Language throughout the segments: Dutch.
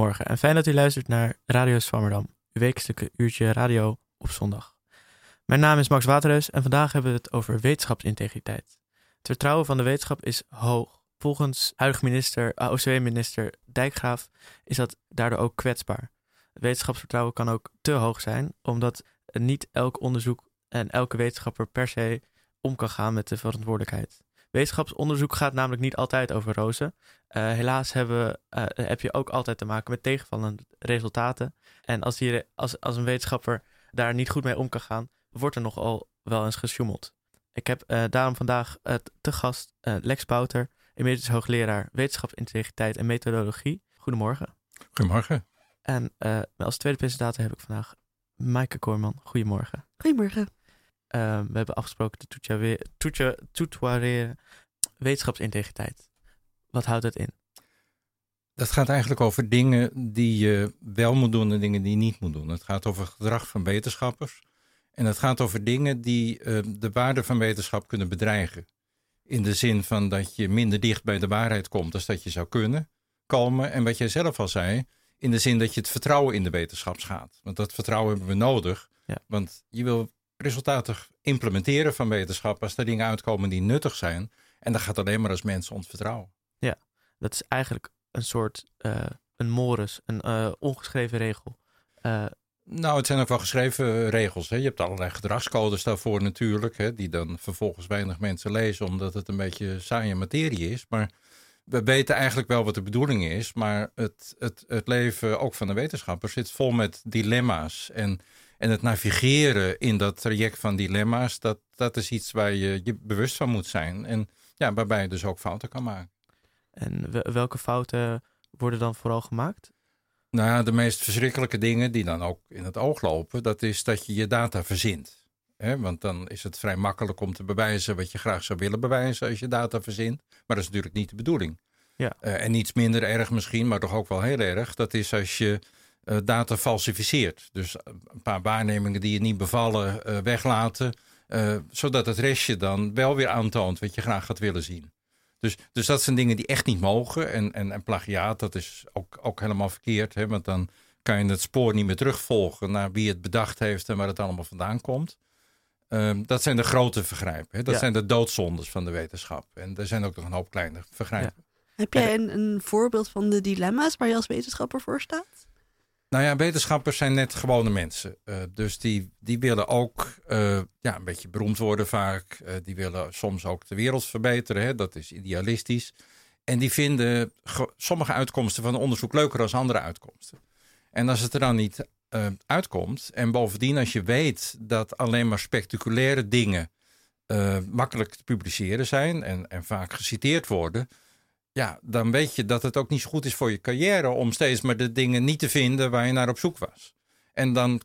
Goedemorgen en fijn dat u luistert naar Radio Swammerdam, uw wekelijkse uurtje radio op zondag. Mijn naam is Max Waterhuis en vandaag hebben we het over wetenschapsintegriteit. Het vertrouwen van de wetenschap is hoog. Volgens huidig minister, OCW-minister Dijkgraaf is dat daardoor ook kwetsbaar. Het wetenschapsvertrouwen kan ook te hoog zijn, omdat niet elk onderzoek en elke wetenschapper per se om kan gaan met de verantwoordelijkheid. Wetenschapsonderzoek gaat namelijk niet altijd over rozen. Uh, helaas hebben, uh, heb je ook altijd te maken met tegenvallende resultaten. En als, die, als, als een wetenschapper daar niet goed mee om kan gaan, wordt er nogal wel eens gesjoemeld. Ik heb uh, daarom vandaag te gast Lex Bouter, emeritus hoogleraar wetenschapsintegriteit en methodologie. Goedemorgen. Goedemorgen. En als tweede presentator heb ik vandaag Maaike Koorman. Goedemorgen. Goedemorgen. Uh, we hebben afgesproken de tutoireren wetenschapsintegriteit. Wat houdt het in? Dat gaat eigenlijk over dingen die je wel moet doen en dingen die je niet moet doen. Het gaat over gedrag van wetenschappers. En het gaat over dingen die uh, de waarde van wetenschap kunnen bedreigen. In de zin van dat je minder dicht bij de waarheid komt als dat je zou kunnen komen. En wat jij zelf al zei, in de zin dat je het vertrouwen in de wetenschap schaadt. Want dat vertrouwen hebben we nodig. Ja. Want je wil resultaten implementeren van wetenschap als er dingen uitkomen die nuttig zijn. En dat gaat alleen maar als mensen ons vertrouwen. Ja, dat is eigenlijk een soort uh, een morus, een uh, ongeschreven regel. Uh, nou, het zijn ook wel geschreven regels. Hè. Je hebt allerlei gedragscodes daarvoor natuurlijk, hè, die dan vervolgens weinig mensen lezen, omdat het een beetje saaie materie is. Maar we weten eigenlijk wel wat de bedoeling is, maar het, het, het leven ook van de wetenschappers zit vol met dilemma's. En en het navigeren in dat traject van dilemma's, dat, dat is iets waar je je bewust van moet zijn. En ja, waarbij je dus ook fouten kan maken. En welke fouten worden dan vooral gemaakt? Nou ja, de meest verschrikkelijke dingen die dan ook in het oog lopen, dat is dat je je data verzint. want dan is het vrij makkelijk om te bewijzen wat je graag zou willen bewijzen als je data verzint. Maar dat is natuurlijk niet de bedoeling. Ja. Uh, en iets minder erg misschien, maar toch ook wel heel erg. Dat is als je data falsificeert. Dus eh, een paar waarnemingen die je niet bevallen uh, weglaten. zodat het restje dan wel weer aantoont wat je graag gaat willen zien. Dus, dus dat zijn dingen die echt niet mogen. En, en, en plagiaat, dat is ook, ook helemaal verkeerd. Hè? Want dan kan je het spoor niet meer terugvolgen naar wie het bedacht heeft en waar het allemaal vandaan komt. Um, dat zijn de grote vergrijpen. Hè? Dat zijn de doodzondes van de wetenschap. En er zijn ook nog een hoop kleine vergrijpen. Heb jij een, een voorbeeld van de dilemma's waar je als wetenschapper voor staat? Nou ja, wetenschappers zijn net gewone mensen. Uh, dus die, die willen ook uh, ja, een beetje beroemd worden vaak. Uh, die willen soms ook de wereld verbeteren. Hè? Dat is idealistisch. En die vinden sommige uitkomsten van onderzoek leuker dan andere uitkomsten. En als het er dan niet uitkomt, en bovendien als je weet dat alleen maar spectaculaire dingen makkelijk te publiceren zijn en, en vaak geciteerd worden, ja, dan weet je dat het ook niet zo goed is voor je carrière om steeds maar de dingen niet te vinden waar je naar op zoek was. En dan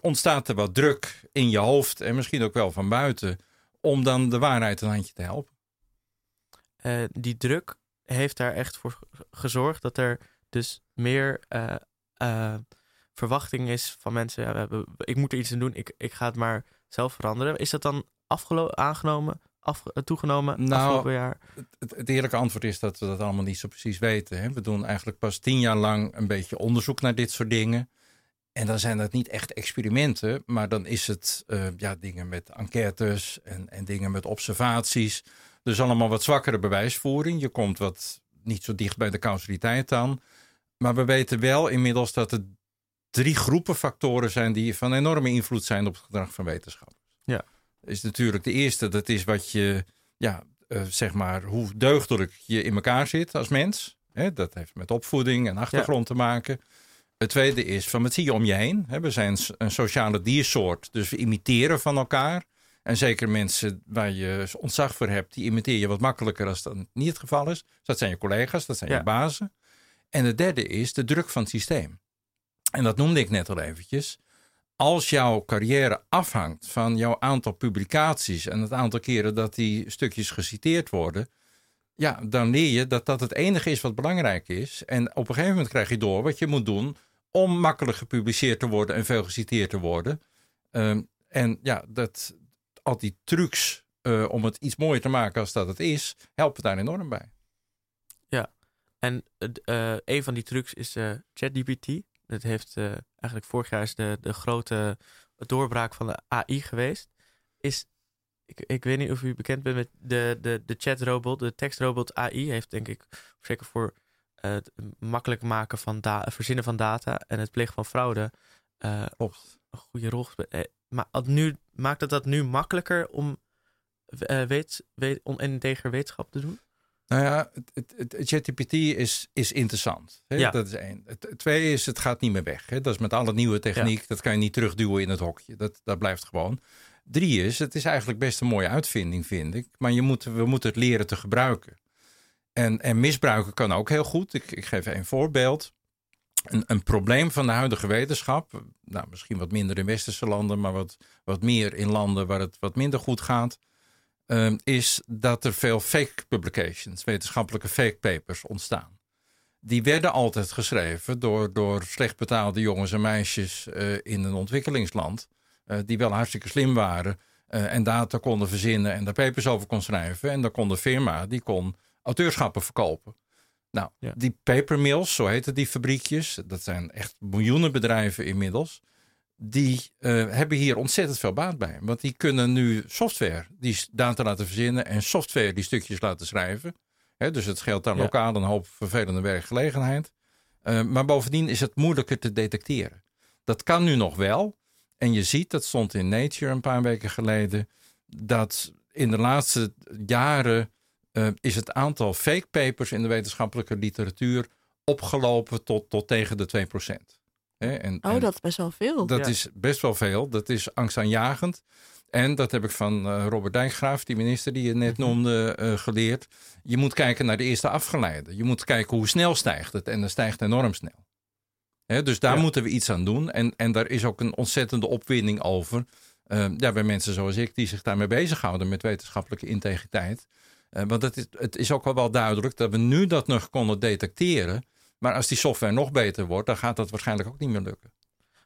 ontstaat er wat druk in je hoofd en misschien ook wel van buiten om dan de waarheid een handje te helpen. Uh, die druk heeft daar echt voor gezorgd dat er dus meer uh, uh, verwachting is van mensen. Ja, ik moet er iets aan doen, ik, ik ga het maar zelf veranderen. Is dat dan aangenomen eh, toegenomen nou, afgelopen jaar? Het, het, eerlijke antwoord is dat we dat allemaal niet zo precies weten. Hè? We doen eigenlijk pas tien jaar lang een beetje onderzoek naar dit soort dingen. En dan zijn dat niet echt experimenten, maar dan is het uh, ja, dingen met enquêtes en, en dingen met observaties. Dus allemaal wat zwakkere bewijsvoering. Je komt wat niet zo dicht bij de causaliteit aan. Maar we weten wel inmiddels dat er drie groepen factoren zijn die van enorme invloed zijn op het gedrag van wetenschappers. Ja is natuurlijk de eerste. Dat is wat je, ja, uh, zeg maar, hoe deugdelijk je in elkaar zit als mens. Hè, dat heeft met opvoeding en achtergrond te maken. Het tweede is van wat zie je om je heen. Hè, we zijn een sociale diersoort, dus we imiteren van elkaar. En zeker mensen waar je ontzag voor hebt, die imiteer je wat makkelijker als dat niet het geval is. Dus dat zijn je collega's, dat zijn je bazen. En het derde is de druk van het systeem. En dat noemde ik net al eventjes als jouw carrière afhangt van jouw aantal publicaties en het aantal keren dat die stukjes geciteerd worden, ja, dan leer je dat dat het enige is wat belangrijk is. En op een gegeven moment krijg je door wat je moet doen om makkelijk gepubliceerd te worden en veel geciteerd te worden. Um, en ja, dat, al die trucs uh, om het iets mooier te maken als dat het is, helpen daar enorm bij. Ja, En uh, een van die trucs is uh, ChatGPT. Dat heeft uh, eigenlijk vorig jaar is de, de grote doorbraak van de AI geweest. Is, ik, ik weet niet of u bekend bent met de, de, de chatrobot, de tekstrobot AI. Heeft denk ik zeker voor het makkelijk maken van verzinnen van data en het plegen van fraude een goede rol gespeeld. Maar nu, maakt het dat nu makkelijker om, weet, weet, om integer wetenschap te doen? Nou ja, het, het, het ChatGPT is, is interessant. Hè? Ja. Dat is één. Het, twee is, het gaat niet meer weg. Hè? Dat is met alle nieuwe techniek, dat kan je niet terugduwen in het hokje. Dat, dat blijft gewoon. Drie is, het is eigenlijk best een mooie uitvinding, vind ik. Maar je moet, we moeten het leren te gebruiken. En, en misbruiken kan ook heel goed. Ik, ik geef een voorbeeld. Een, een probleem van de huidige wetenschap, nou, misschien wat minder in westerse landen, maar wat, wat meer in landen waar het wat minder goed gaat, Ehm, is dat er veel fake publications, wetenschappelijke fake papers ontstaan. Die werden altijd geschreven door, door slecht betaalde jongens en meisjes uh, in een ontwikkelingsland, uh, die wel hartstikke slim waren uh, en data konden verzinnen en daar papers over kon schrijven. En dan kon de firma, die kon auteurschappen verkopen. Nou, ja. die papermills, zo heten die fabriekjes, dat zijn echt miljoenen bedrijven inmiddels die uh, hebben hier ontzettend veel baat bij. Want die kunnen nu software die data laten verzinnen en software die stukjes laten schrijven. Dus het scheelt ja. lokaal een hoop vervelende werkgelegenheid. Uh, maar bovendien is het moeilijker te detecteren. Dat kan nu nog wel. En je ziet, dat stond in Nature een paar weken geleden, dat in de laatste jaren uh, is het aantal fake papers in de wetenschappelijke literatuur opgelopen tot, tot tegen de 2%. En, oh, dat is best wel veel. Dat is best wel veel. Dat is angstaanjagend. En dat heb ik van uh, Robert Dijkgraaf, die minister die je net mhm. noemde, uh, geleerd. Je moet kijken naar de eerste afgeleide. Je moet kijken hoe snel stijgt het. En dat stijgt enorm snel. Hè, dus daar ja. moeten we iets aan doen. En, en daar is ook een ontzettende opwinding over. Uh, ja, bij mensen zoals ik, die zich daarmee bezighouden met wetenschappelijke integriteit. want het is, het is ook wel, wel duidelijk dat we nu dat nog konden detecteren. Maar als die software nog beter wordt, dan gaat dat waarschijnlijk ook niet meer lukken.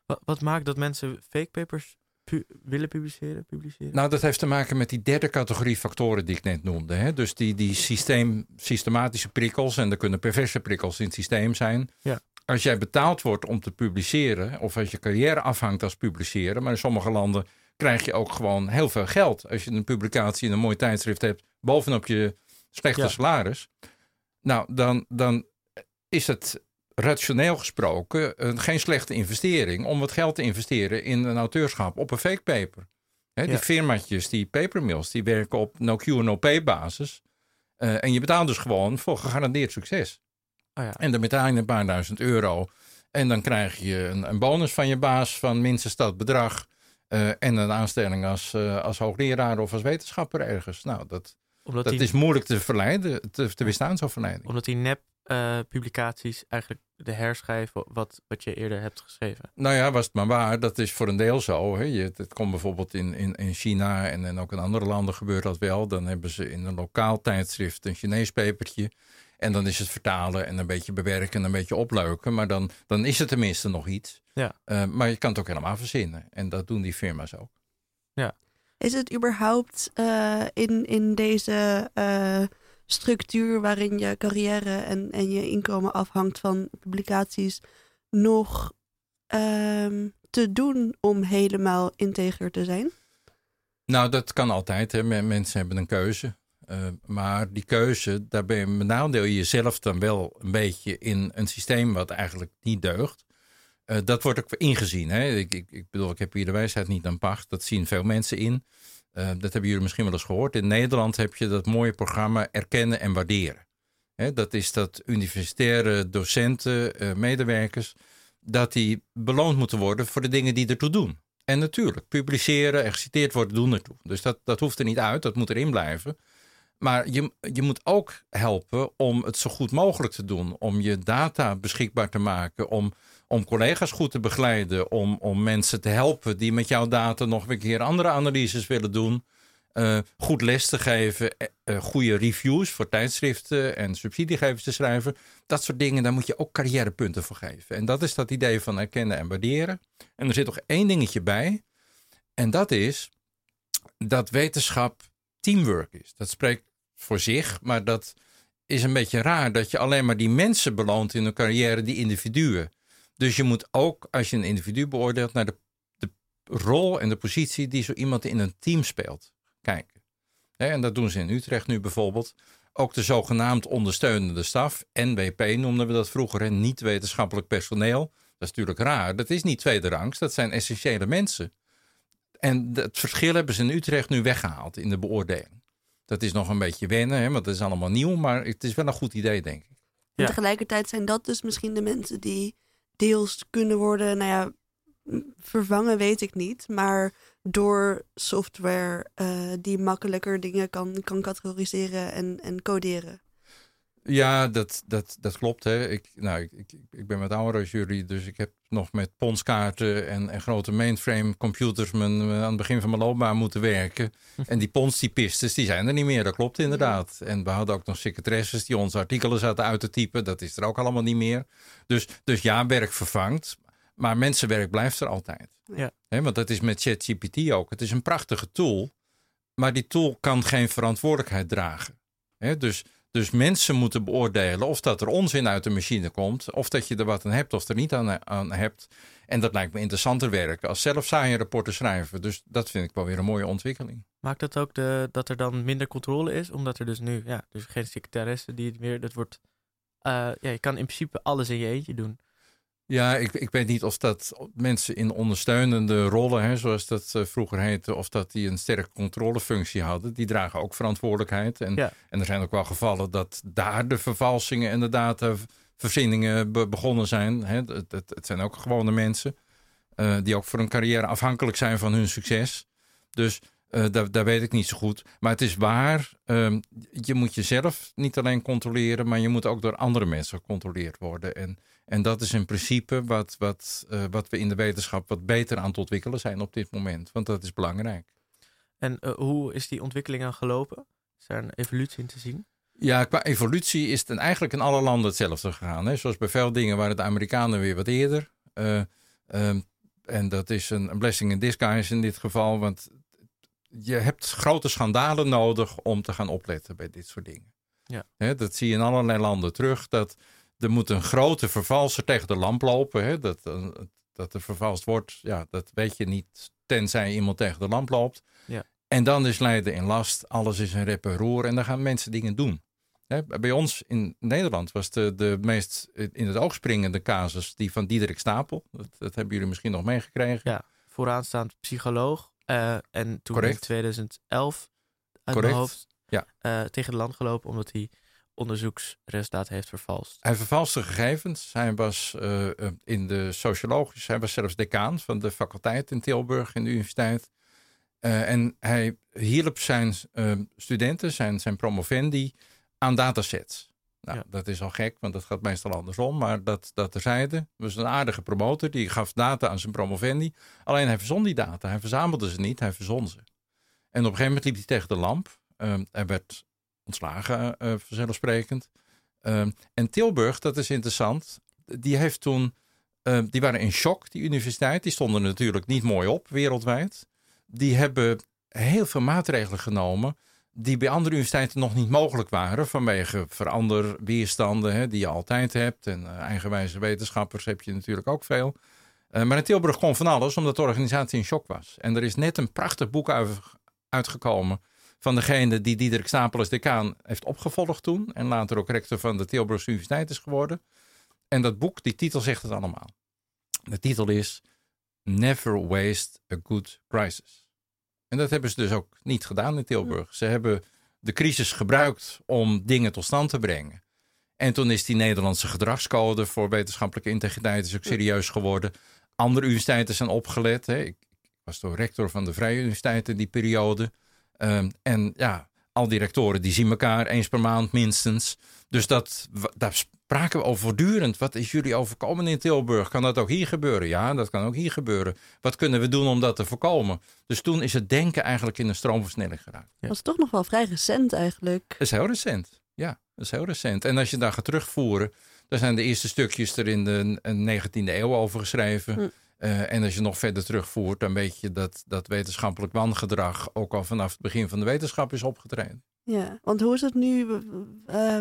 Wat, wat maakt dat mensen fake papers pu willen publiceren, publiceren? Nou, dat heeft te maken met die derde categorie factoren die ik net noemde. Hè? Dus die, die systeem, systematische prikkels, en er kunnen perverse prikkels in het systeem zijn. Ja. Als jij betaald wordt om te publiceren, of als je carrière afhangt als publiceren, maar in sommige landen krijg je ook gewoon heel veel geld. Als je een publicatie in een mooi tijdschrift hebt, bovenop je slechte ja. salaris. Nou, dan, dan is het rationeel gesproken een, geen slechte investering om wat geld te investeren in een auteurschap op een fake paper. He, die ja. firmaatjes, die papermills, die werken op no Q no pay basis. Uh, en je betaalt dus gewoon voor gegarandeerd succes. Oh ja. En dan betaal je een paar duizend euro. En dan krijg je een, een bonus van je baas van minstens dat bedrag. Uh, en een aanstelling als, uh, als hoogleraar of als wetenschapper ergens. Nou, dat, Omdat dat die... is moeilijk te verleiden, te, te weerstaan, zo'n verleiding. Omdat die nep uh, publicaties eigenlijk de herschrijven wat, wat je eerder hebt geschreven. Nou ja, was het maar waar. Dat is voor een deel zo. Hè. Je, het komt bijvoorbeeld in, in, in China en, en ook in andere landen gebeurt dat wel. Dan hebben ze in een lokaal tijdschrift een Chinees pepertje. En dan is het vertalen en een beetje bewerken en een beetje opleuken. Maar dan, dan is het tenminste nog iets. Ja. Uh, maar je kan het ook helemaal verzinnen. En dat doen die firma's ook. Ja. Is het überhaupt uh, in, in deze structuur waarin je carrière en, en je inkomen afhangt van publicaties nog um, te doen om helemaal integer te zijn? Nou, dat kan altijd. Hè. Mensen hebben een keuze. Uh, maar die keuze, daar ben je, benadeel je jezelf dan wel een beetje in een systeem wat eigenlijk niet deugt. Uh, dat wordt ook ingezien. Hè. Ik, ik, ik, bedoel, ik heb hier de wijsheid niet aan pacht. Dat zien veel mensen in. Uh, dat hebben jullie misschien wel eens gehoord. In Nederland heb je dat mooie programma Erkennen en Waarderen. Dat is dat universitaire docenten, uh, medewerkers, dat die beloond moeten worden voor de dingen die ertoe doen. En natuurlijk, publiceren en geciteerd worden doen ertoe. Dus dat, dat hoeft er niet uit, dat moet erin blijven. Maar je, je moet ook helpen om het zo goed mogelijk te doen. Om je data beschikbaar te maken. Om om collega's goed te begeleiden, om, om mensen te helpen die met jouw data nog een keer andere analyses willen doen. Uh, goed les te geven, uh, goede reviews voor tijdschriften en subsidiegevers te schrijven. Dat soort dingen, daar moet je ook carrièrepunten voor geven. En dat is dat idee van erkennen en waarderen. En er zit nog één dingetje bij. En dat is dat wetenschap teamwork is. Dat spreekt voor zich, maar dat is een beetje raar dat je alleen maar die mensen beloont in een carrière, die individuen. Dus je moet ook, als je een individu beoordeelt, naar de, de rol en de positie die zo iemand in een team speelt kijken. en dat doen ze in Utrecht nu bijvoorbeeld. Ook de zogenaamd ondersteunende staf, NWP noemden we dat vroeger, en niet wetenschappelijk personeel. Dat is natuurlijk raar. Dat is niet tweede rangs, dat zijn essentiële mensen. En het verschil hebben ze in Utrecht nu weggehaald in de beoordeling. Dat is nog een beetje wennen, hè, want dat is allemaal nieuw, maar het is wel een goed idee, denk ik. En tegelijkertijd zijn dat dus misschien de mensen die deels kunnen worden, nou ja, vervangen weet ik niet, maar door software uh, die makkelijker dingen kan, kan categoriseren en, en coderen. Ja, dat, dat, dat klopt. Hè. Ik, nou, ik, ik, ik ben ouder als jullie, dus ik heb nog met ponskaarten en, en grote mainframe computers mijn, aan het begin van mijn loopbaan moeten werken. En die ponstypistes, die zijn er niet meer. Dat klopt inderdaad. En we hadden ook nog secretaresses die onze artikelen zaten uit te typen. Dat is er ook allemaal niet meer. Dus, dus ja, werk vervangt. Maar mensenwerk blijft er altijd. Ja. want dat is met ChatGPT ook. Het is een prachtige tool. Maar die tool kan geen verantwoordelijkheid dragen. dus dus mensen moeten beoordelen of dat er onzin uit de machine komt, of dat je er wat aan hebt of er niet aan, aan hebt. En dat lijkt me interessanter werken als zelf rapporten schrijven. Dus dat vind ik wel weer een mooie ontwikkeling. Maakt dat ook de, dat er dan minder controle is, omdat er dus nu ja, dus geen secretaresse die het meer, dat wordt, uh, ja, je kan in principe alles in je eentje doen. Ja, ik, ik weet niet of dat mensen in ondersteunende rollen, hè, zoals dat uh, vroeger heette, of dat die een sterke controlefunctie hadden. Die dragen ook verantwoordelijkheid. En, en er zijn ook wel gevallen dat daar de vervalsingen en de dataverzinningen begonnen zijn. Hè. Het, het, het, zijn ook gewone mensen uh, die ook voor een carrière afhankelijk zijn van hun succes. Dus uh, daar, daar, weet ik niet zo goed. Maar het is waar, uh, je moet jezelf niet alleen controleren, maar je moet ook door andere mensen gecontroleerd worden. En en dat is in principe wat, wat, uh, wat we in de wetenschap wat beter aan het ontwikkelen zijn op dit moment. Want dat is belangrijk. En uh, hoe is die ontwikkeling aan gelopen? Is er een evolutie in te zien? Ja, qua evolutie is het eigenlijk in alle landen hetzelfde gegaan. Hè? Zoals bij veel dingen waren de Amerikanen weer wat eerder. Uh, en dat is een, een blessing in disguise in dit geval. Want je hebt grote schandalen nodig om te gaan opletten bij dit soort dingen. Ja. Hè, dat zie je in allerlei landen terug. Dat er moet een grote vervalser tegen de lamp lopen. Hè? Dat, eh, dat er vervalst wordt, ja, dat weet je niet tenzij iemand tegen de lamp loopt. Ja. En dan is lijden in last, alles is een rep en roer en dan gaan mensen dingen doen. bij ons in Nederland was de, de meest in het oog springende casus die van Diederik Stapel. Dat, dat hebben jullie misschien nog meegekregen. Ja, vooraanstaand psycholoog. Uh, en toen in 2011 uit mijn hoofd ja. uh, tegen de land gelopen omdat hij onderzoeksresultaat heeft vervalst. Hij vervalste gegevens. Hij was uh, in de sociologische, hij was zelfs decaan van de faculteit in Tilburg in de universiteit. Uh, en hij hielp zijn uh, studenten, zijn, zijn promovendi, aan datasets. Nou, ja. dat is al gek, want dat gaat meestal andersom. Maar dat, dat terzijde. was een aardige promotor, die gaf data aan zijn promovendi. Alleen hij verzon die data. Hij verzamelde ze niet, hij verzon ze. En op een gegeven moment liep hij tegen de lamp. Uh, hij werd ontslagen, uh, vanzelfsprekend. Uh, en Tilburg, dat is interessant, die heeft toen, uh, die waren in shock, die universiteit. Die stonden natuurlijk niet mooi op wereldwijd. Die hebben heel veel maatregelen genomen die bij andere universiteiten nog niet mogelijk waren vanwege veranderweerstanden hè, die je altijd hebt. En uh, eigenwijze wetenschappers heb je natuurlijk ook veel. Maar in Tilburg kon van alles omdat de organisatie in shock was. En er is net een prachtig boek uitgekomen van degene die Diederik Stapel als decaan heeft opgevolgd toen. En later ook rector van de Tilburgse Universiteit is geworden. En dat boek, die titel zegt het allemaal. De titel is Never Waste a Good Crisis. En dat hebben ze dus ook niet gedaan in Tilburg. Ze hebben de crisis gebruikt om dingen tot stand te brengen. En toen is die Nederlandse gedragscode voor wetenschappelijke integriteit is ook serieus geworden. Andere universiteiten zijn opgelet. Hè. Ik was door rector van de Vrije Universiteit in die periode. Um, en ja, al die rectoren die zien elkaar eens per maand minstens. Dus dat, daar spraken we over voortdurend. Wat is jullie overkomen in Tilburg? Kan dat ook hier gebeuren? Ja, dat kan ook hier gebeuren. Wat kunnen we doen om dat te voorkomen? Dus toen is het denken eigenlijk in een stroomversnelling geraakt. Dat was toch nog wel vrij recent eigenlijk. Dat is heel recent, ja. Dat is heel recent. En als je daar gaat terugvoeren, dan zijn de eerste stukjes er in de 19e eeuw over geschreven. Hm. Uh, en als je nog verder terugvoert, dan weet je dat, dat wetenschappelijk wangedrag ook al vanaf het begin van de wetenschap is opgetreden. Ja, want hoe is het nu? Uh,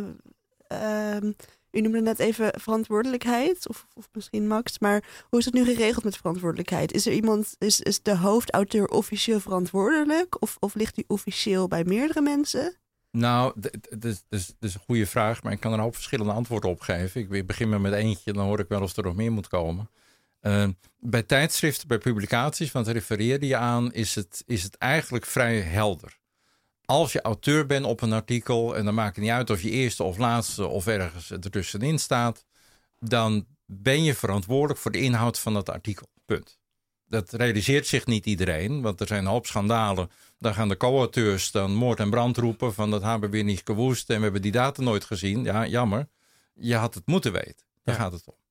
ehm, u noemde net even verantwoordelijkheid, of, of misschien Max, maar hoe is het nu geregeld met verantwoordelijkheid? Is er iemand, is, is de hoofdauteur officieel verantwoordelijk? Of, of ligt die officieel bij meerdere mensen? Nou, dat is, een goede vraag, maar ik kan er ook verschillende antwoorden op geven. Ik begin maar met eentje, dan hoor ik wel of er nog meer moet komen. Uh, bij tijdschriften, bij publicaties, want refereerde je aan, is het, is het eigenlijk vrij helder. Als je auteur bent op een artikel, en dan maakt het niet uit of je eerste of laatste of ergens ertussenin staat, dan ben je verantwoordelijk voor de inhoud van dat artikel. Punt. Dat realiseert zich niet iedereen, want er zijn een hoop schandalen. Dan gaan de co-auteurs dan moord en brand roepen van dat hebben we weer niet gewoest en we hebben die data nooit gezien. Ja, jammer. Je had het moeten weten. Daar gaat het om.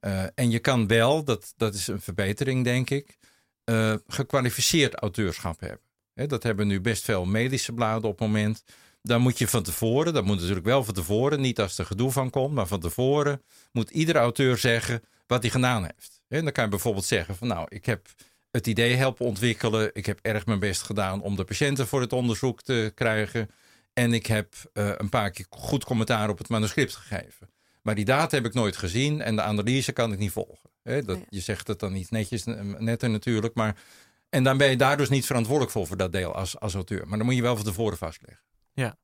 Uh, en je kan wel, dat, dat is een verbetering denk ik, uh, gekwalificeerd auteurschap hebben. He, dat hebben nu best veel medische bladen op het moment. Dan moet je van tevoren, dat moet natuurlijk wel van tevoren, niet als er gedoe van komt, maar van tevoren moet iedere auteur zeggen wat hij gedaan heeft. Dan kan je bijvoorbeeld zeggen van nou, ik heb het idee helpen ontwikkelen. Ik heb erg mijn best gedaan om de patiënten voor het onderzoek te krijgen. En ik heb uh, een paar keer goed commentaar op het manuscript gegeven. Maar die data heb ik nooit gezien en de analyse kan ik niet volgen. He, dat, Je zegt het dan niet netjes, netter natuurlijk. Maar, en dan ben je daar dus niet verantwoordelijk voor, voor dat deel als, als auteur. Maar dan moet je wel van tevoren vastleggen. Ja,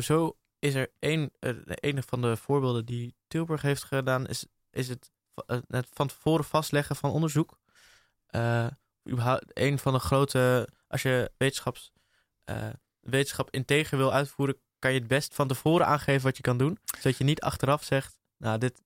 zo is er een, eh, een van de voorbeelden die Tilburg heeft gedaan, is, is het, eh, het van tevoren vastleggen van onderzoek. Uh, een van de grote, als je wetenschaps, uh, wetenschap integer wil uitvoeren, kan je het best van tevoren aangeven wat je kan doen. Zodat je niet achteraf zegt, nou dit,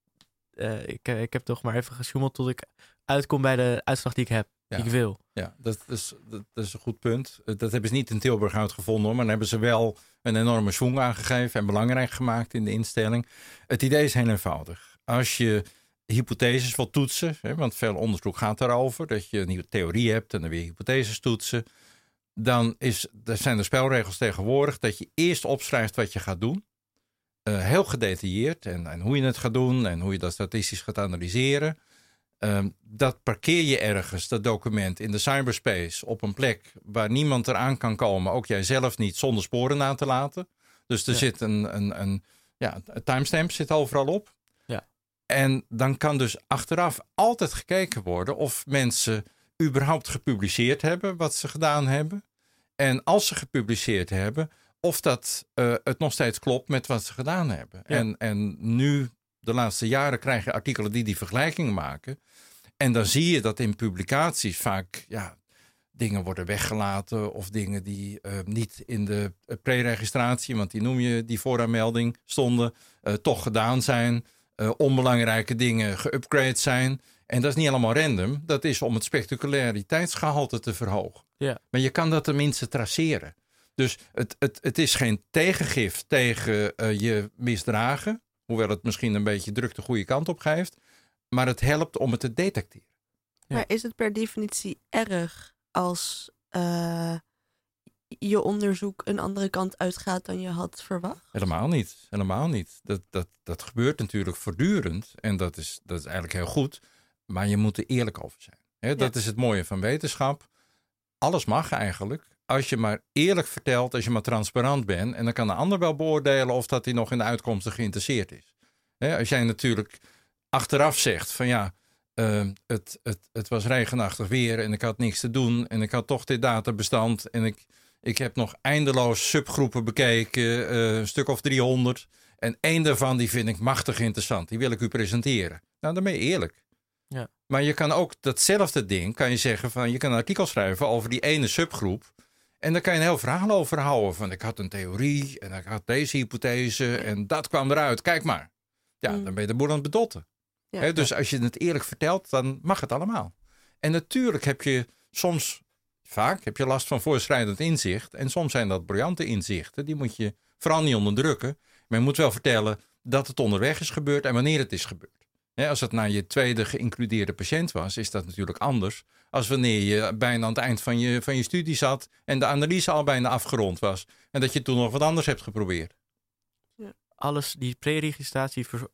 uh, ik, ik heb toch maar even gesjoemeld tot ik uitkom bij de uitslag die ik heb, die ik wil. Ja, dat is, dat, is een goed punt. Dat hebben ze niet in Tilburg uitgevonden hoor, maar dan hebben ze wel een enorme swing aangegeven en belangrijk gemaakt in de instelling. Het idee is heel eenvoudig. Als je hypotheses wil toetsen, hè, want veel onderzoek gaat daarover, dat je een nieuwe theorie hebt en dan weer hypotheses toetsen, dan is, er zijn de spelregels tegenwoordig dat je eerst opschrijft wat je gaat doen. Uh, heel gedetailleerd en, en, hoe je het gaat doen en hoe je dat statistisch gaat analyseren. Uh, dat parkeer je ergens, dat document, in de cyberspace op een plek waar niemand eraan kan komen, ook jij zelf niet, zonder sporen na te laten. Dus er zit een, een, een, ja, een timestamp zit overal op. En dan kan dus achteraf altijd gekeken worden of mensen überhaupt gepubliceerd hebben wat ze gedaan hebben. En als ze gepubliceerd hebben, of dat uh, het nog steeds klopt met wat ze gedaan hebben. En, en nu, de laatste jaren, krijg je artikelen die die vergelijking maken. En dan zie je dat in publicaties vaak ja, dingen worden weggelaten of dingen die uh, niet in de pre-registratie, want die noem je die vooraanmelding, stonden, uh, toch gedaan zijn onbelangrijke dingen geüpgrade zijn. En dat is niet allemaal random. Dat is om het spectaculariteitsgehalte te verhogen. Ja. Maar je kan dat tenminste traceren. Dus het, het, het is geen tegengif tegen uh, je misdragen. Hoewel het misschien een beetje druk de goede kant op geeft. Maar het helpt om het te detecteren. Ja. Maar is het per definitie erg als uh, je onderzoek een andere kant uitgaat dan je had verwacht? Helemaal niet. Helemaal niet. Dat, dat, dat gebeurt natuurlijk voortdurend. En dat is, dat is eigenlijk heel goed. Maar je moet er eerlijk over zijn. He, dat is het mooie van wetenschap. Alles mag eigenlijk. Als je maar eerlijk vertelt, als je maar transparant bent. En dan kan de ander wel beoordelen of dat hij nog in de uitkomsten geïnteresseerd is. He, als jij natuurlijk achteraf zegt van ja, uh, het, het, het was regenachtig weer en ik had niks te doen. En ik had toch dit databestand en ik ik heb nog eindeloos subgroepen bekeken, eh, een stuk of 300. En één daarvan die vind ik machtig interessant. Die wil ik u presenteren. Nou, dan ben je eerlijk. Ja. Maar je kan ook datzelfde ding, kan je zeggen van, je kan een artikel schrijven over die ene subgroep. En daar kan je een heel verhaal over houden. Van ik had een theorie en ik had deze hypothese en dat kwam eruit. Kijk maar. Ja, mm. dan ben je de boel aan het bedotten. Ja, dus als je het eerlijk vertelt, dan mag het allemaal. En natuurlijk heb je soms Vaak heb je last van voorschrijdend inzicht. En soms zijn dat briljante inzichten. Die moet je vooral niet onderdrukken. Maar je moet wel vertellen dat het onderweg is gebeurd en wanneer het is gebeurd. Als het naar je tweede geïncludeerde patiënt was, is dat natuurlijk anders. Als wanneer je bijna aan het eind van je, van je studie zat en de analyse al bijna afgerond was. En dat je toen nog wat anders hebt geprobeerd. Ja. Alles, die pre-registratie voor,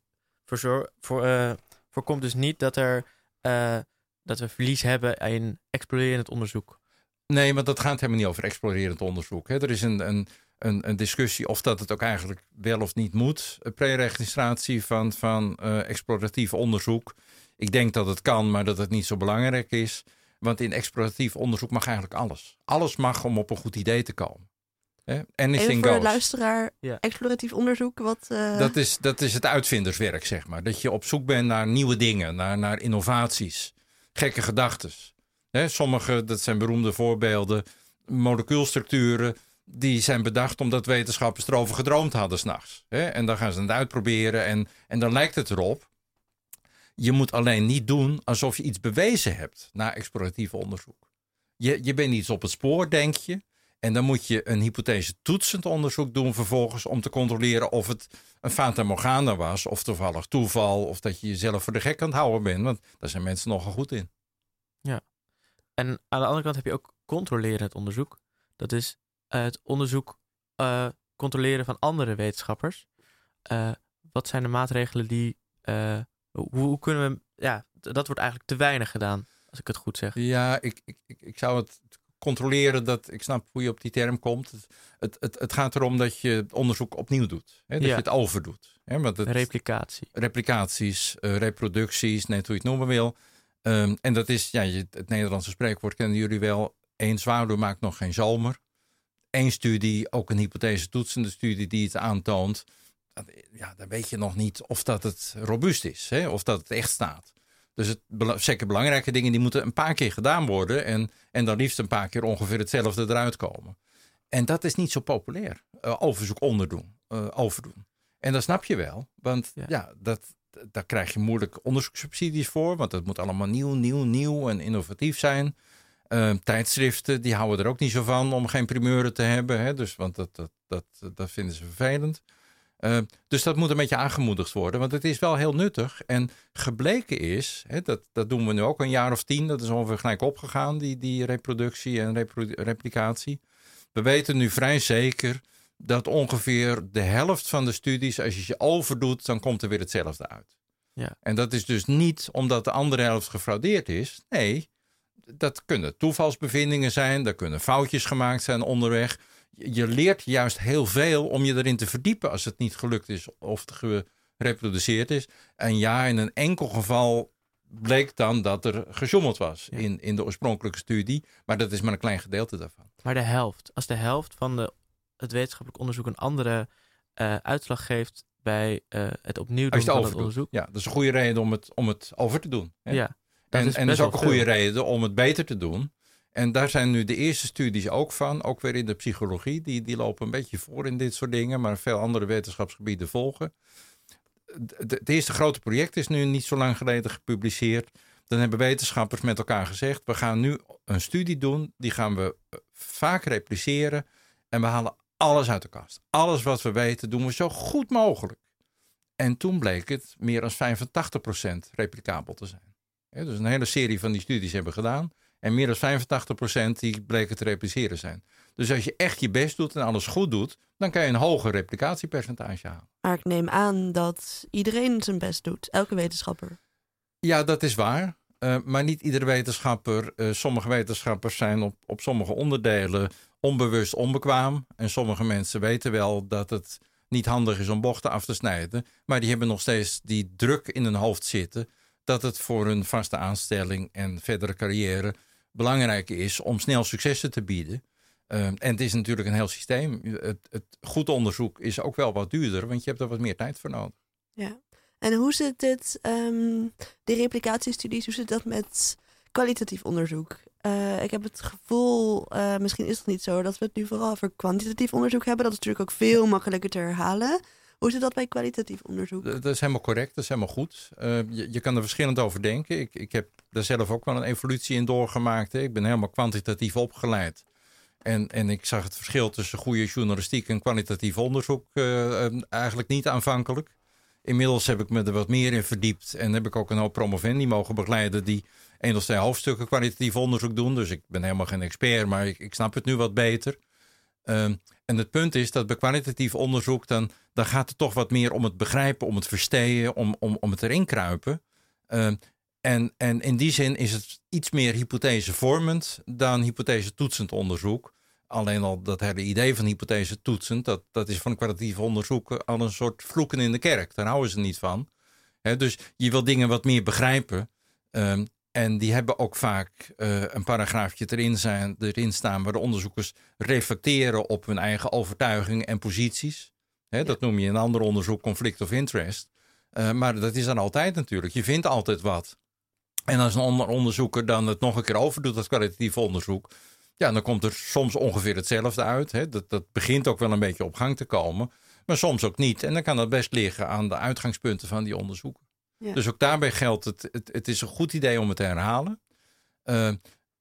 voor, uh, voorkomt dus niet dat, er, uh, dat we verlies hebben in exploreren het onderzoek. Nee, maar dat gaat helemaal niet over explorerend onderzoek. Hè. Er is een, een, een, een, discussie of dat het ook eigenlijk wel of niet moet. Pre-registratie van, van uh, exploratief onderzoek. Ik denk dat het kan, maar dat het niet zo belangrijk is. Want in exploratief onderzoek mag eigenlijk alles. Alles mag om op een goed idee te komen. En Even voor de luisteraar, exploratief onderzoek, wat... Uh... Dat, is, dat is het uitvinderswerk, zeg maar. Dat je op zoek bent naar nieuwe dingen, naar, naar innovaties, gekke gedachten. Sommige, dat zijn beroemde voorbeelden, molecuulstructuren... die zijn bedacht omdat wetenschappers erover gedroomd hadden s'nachts. En dan gaan ze het uitproberen en, en dan lijkt het erop. Je moet alleen niet doen alsof je iets bewezen hebt na exploratief onderzoek. Je, je bent iets op het spoor, denk je... En dan moet je een hypothese toetsend onderzoek doen vervolgens om te controleren of het een fata morgana was, of toevallig toeval, of dat je jezelf voor de gek het houden bent. Want daar zijn mensen nogal goed in. Ja. En aan de andere kant heb je ook controlerend onderzoek. Dat is uh, het onderzoek uh, controleren van andere wetenschappers. Uh, wat zijn de maatregelen die. Hoe, hoe, kunnen we. Ja, dat wordt eigenlijk te weinig gedaan, als ik het goed zeg. Ja, ik, ik, ik zou het controleren dat, ik snap hoe je op die term komt. Het, het, het gaat erom dat je het onderzoek opnieuw doet. Hè? Dat je het overdoet. Hè? Want het, Replicatie. Replicaties, reproducties, net hoe je het noemen wil. Um, en dat is, ja, het Nederlandse spreekwoord kennen jullie wel. Eén zwaardoor maakt nog geen zomer. Eén studie, ook een hypothese toetsende studie die het aantoont. Ja, dan weet je nog niet of dat het robuust is. Hè? Of dat het echt staat. Dus het, zeker belangrijke dingen die moeten een paar keer gedaan worden. En, en dan liefst een paar keer ongeveer hetzelfde eruit komen. En dat is niet zo populair. Uh, overzoek onderdoen, uh, overdoen. En dat snap je wel. Want ja, dat, daar krijg je moeilijk onderzoekssubsidies voor. Want dat moet allemaal nieuw, nieuw, nieuw en innovatief zijn. Uh, tijdschriften, die houden er ook niet zo van om geen primeuren te hebben. Hè? Dus, want dat, dat, dat, dat vinden ze vervelend. Uh, dus dat moet een beetje aangemoedigd worden, want het is wel heel nuttig. En gebleken is, hè, dat, dat doen we nu ook een jaar of tien, dat is ongeveer gelijk opgegaan, die, die reproductie en replicatie. We weten nu vrij zeker dat ongeveer de helft van de studies, als je ze overdoet, dan komt er weer hetzelfde uit. Ja. En dat is dus niet omdat de andere helft gefraudeerd is. Nee, dat kunnen toevalsbevindingen zijn, er kunnen foutjes gemaakt zijn onderweg je leert juist heel veel om je erin te verdiepen als het niet gelukt is of gereproduceerd is. En ja, in een enkel geval bleek dan dat er gesjommeld was in, in de oorspronkelijke studie. Maar dat is maar een klein gedeelte daarvan. Maar de helft, als de helft van de, het wetenschappelijk onderzoek een andere uh, uitslag geeft bij uh, het opnieuw doen van het onderzoek. Ja, dat is een goede reden om het, om het over te doen. Hè? Ja, en, en dat is ook een goede reden om het beter te doen. En daar zijn nu de eerste studies ook van, ook weer in de psychologie. Die, die lopen een beetje voor in dit soort dingen, maar veel andere wetenschapsgebieden volgen. Het eerste grote project is nu niet zo lang geleden gepubliceerd. Dan hebben wetenschappers met elkaar gezegd: we gaan nu een studie doen, die gaan we eh, vaak repliceren. En we halen alles uit de kast. Alles wat we weten doen we zo goed mogelijk. En toen bleek het meer dan 85% replicabel te zijn. dus een hele serie van die studies hebben gedaan. En meer dan 85% die bleken te repliceren zijn. Dus als je echt je best doet en alles goed doet, dan kan je een hoger replicatiepercentage halen. Maar ik neem aan dat iedereen zijn best doet, elke wetenschapper. Ja, dat is waar. Uh, maar niet iedere wetenschapper. Uh, sommige wetenschappers zijn op, op sommige onderdelen onbewust onbekwaam. En sommige mensen weten wel dat het niet handig is om bochten af te snijden. Maar die hebben nog steeds die druk in hun hoofd zitten. Dat het voor hun vaste aanstelling en verdere carrière belangrijk is om snel successen te bieden. Uh, en het is natuurlijk een heel systeem. Het, het goed onderzoek is ook wel wat duurder, want je hebt er wat meer tijd voor nodig. Ja, en hoe zit het, um, de replicatiestudies, hoe zit dat met kwalitatief onderzoek? Uh, ik heb het gevoel, uh, misschien is het niet zo, dat we het nu vooral over kwantitatief onderzoek hebben. Dat is natuurlijk ook veel makkelijker te herhalen. Hoe zit dat bij kwalitatief onderzoek? Dat is helemaal correct, dat is helemaal goed. Uh, je, je, kan er verschillend over denken. Ik, ik heb daar zelf ook wel een evolutie in doorgemaakt. Hè. Ik ben helemaal kwantitatief opgeleid. En, en ik zag het verschil tussen goede journalistiek en kwalitatief onderzoek eigenlijk niet aanvankelijk. Inmiddels heb ik me er wat meer in verdiept en heb ik ook een hoop promovendi mogen begeleiden die één of twee hoofdstukken kwalitatief onderzoek doen. Dus ik ben helemaal geen expert, maar ik, ik snap het nu wat beter. Uh, en het punt is dat bij kwalitatief onderzoek, dan, dan gaat het toch wat meer om het begrijpen, om het verstehen, om, om, om het erin kruipen. Uh, en, en in die zin is het iets meer hypothesevormend dan hypothese-toetsend onderzoek. Alleen al dat hele idee van hypothese toetsend, dat, dat is van kwalitatief onderzoek al een soort vloeken in de kerk. Daar houden ze niet van. dus je wil dingen wat meer begrijpen. Ehm, en die hebben ook vaak uh, een paragraafje erin, zijn, erin staan waar de onderzoekers reflecteren op hun eigen overtuigingen en posities. Dat noem je in een ander onderzoek conflict of interest. Uh, maar dat is dan altijd natuurlijk. Je vindt altijd wat. En als een onderzoeker dan het nog een keer overdoet, dat kwalitatief onderzoek, ja, dan komt er soms ongeveer hetzelfde uit. Hè. Dat, dat begint ook wel een beetje op gang te komen, maar soms ook niet. En dan kan dat best liggen aan de uitgangspunten van die onderzoeken. Dus ook daarbij geldt het, het, het is een goed idee om het te herhalen. Uh,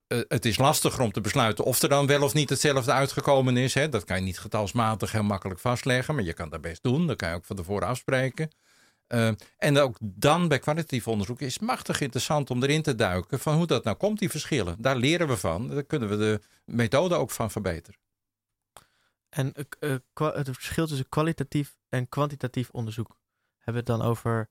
het is lastiger om te besluiten of er dan wel of niet hetzelfde uitgekomen is. Hè. Dat kan je niet getalsmatig heel makkelijk vastleggen, maar je kan dat best doen. Dat kan je ook van tevoren afspreken. Uh, en ook dan bij kwalitatief onderzoek is machtig interessant om erin te duiken van hoe dat nou komt, die verschillen. Daar leren we van. Daar kunnen we de methode ook van verbeteren. En uh, het verschil tussen kwalitatief en kwantitatief onderzoek. Hebben we het dan over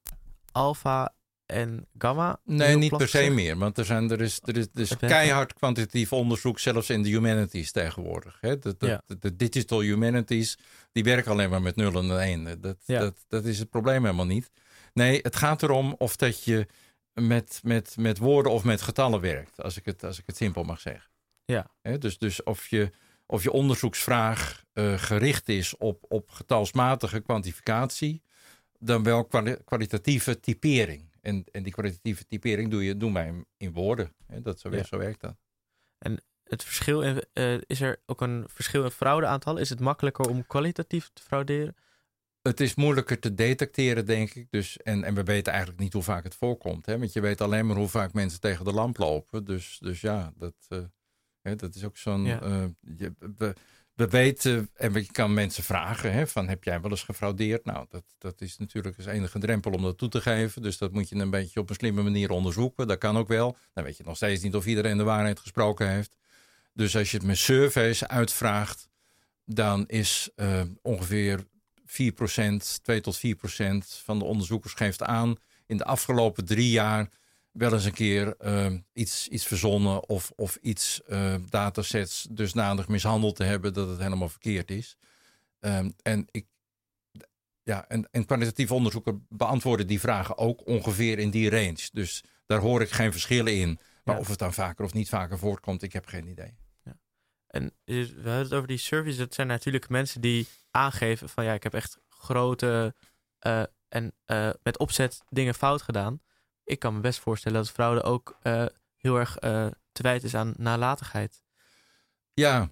alfa en gamma? Nee, niet per se meer. Want er, zijn, er is, er is, er is keihard kwantitatief onderzoek, zelfs in de humanities tegenwoordig. Hè? De, de, de, digital humanities, die werken alleen maar met nullen en enen. Dat, dat, dat is het probleem helemaal niet. Nee, het gaat erom of dat je met, met, met woorden of met getallen werkt. Als ik het, als ik het simpel mag zeggen. Ja. dus, dus of je, of je onderzoeksvraag uh, gericht is op, op getalsmatige kwantificatie, dan wel kwalitatieve typering. En, en die kwalitatieve typering doe je, doen wij in woorden. Hè? Dat zo, zo werkt dat. En het verschil in, uh, is er ook een verschil in fraudeaantal? Is het makkelijker om kwalitatief te frauderen? Het is moeilijker te detecteren, denk ik. Dus, en, en we weten eigenlijk niet hoe vaak het voorkomt. Hè? Want je weet alleen maar hoe vaak mensen tegen de lamp lopen. Dus, dus ja, dat, uh, hè, dat is ook zo'n. Ja. Uh, we weten, en je kan mensen vragen, hè, van heb jij wel eens gefraudeerd? Nou, dat, dat is natuurlijk een enige drempel om dat toe te geven. Dus dat moet je een beetje op een slimme manier onderzoeken. Dat kan ook wel. Dan weet je nog steeds niet of iedereen de waarheid gesproken heeft. Dus als je het met surveys uitvraagt, dan is uh, ongeveer 4%, 2 tot 4% van de onderzoekers geeft aan in de afgelopen drie jaar wel eens een keer uh, iets, iets verzonnen of, of iets uh, datasets dusdanig mishandeld te hebben dat het helemaal verkeerd is. Um, en ik. Ja, en, en kwalitatieve onderzoeken beantwoorden die vragen ook ongeveer in die range. Dus daar hoor ik geen verschillen in. Maar of het dan vaker of niet vaker voortkomt, ik heb geen idee. Ja. En we hebben het over die services. Dat zijn natuurlijk mensen die aangeven van ja, ik heb echt grote uh, en met opzet dingen fout gedaan ik kan me best voorstellen dat fraude ook uh, heel erg uh, te wijten is aan nalatigheid. Ja,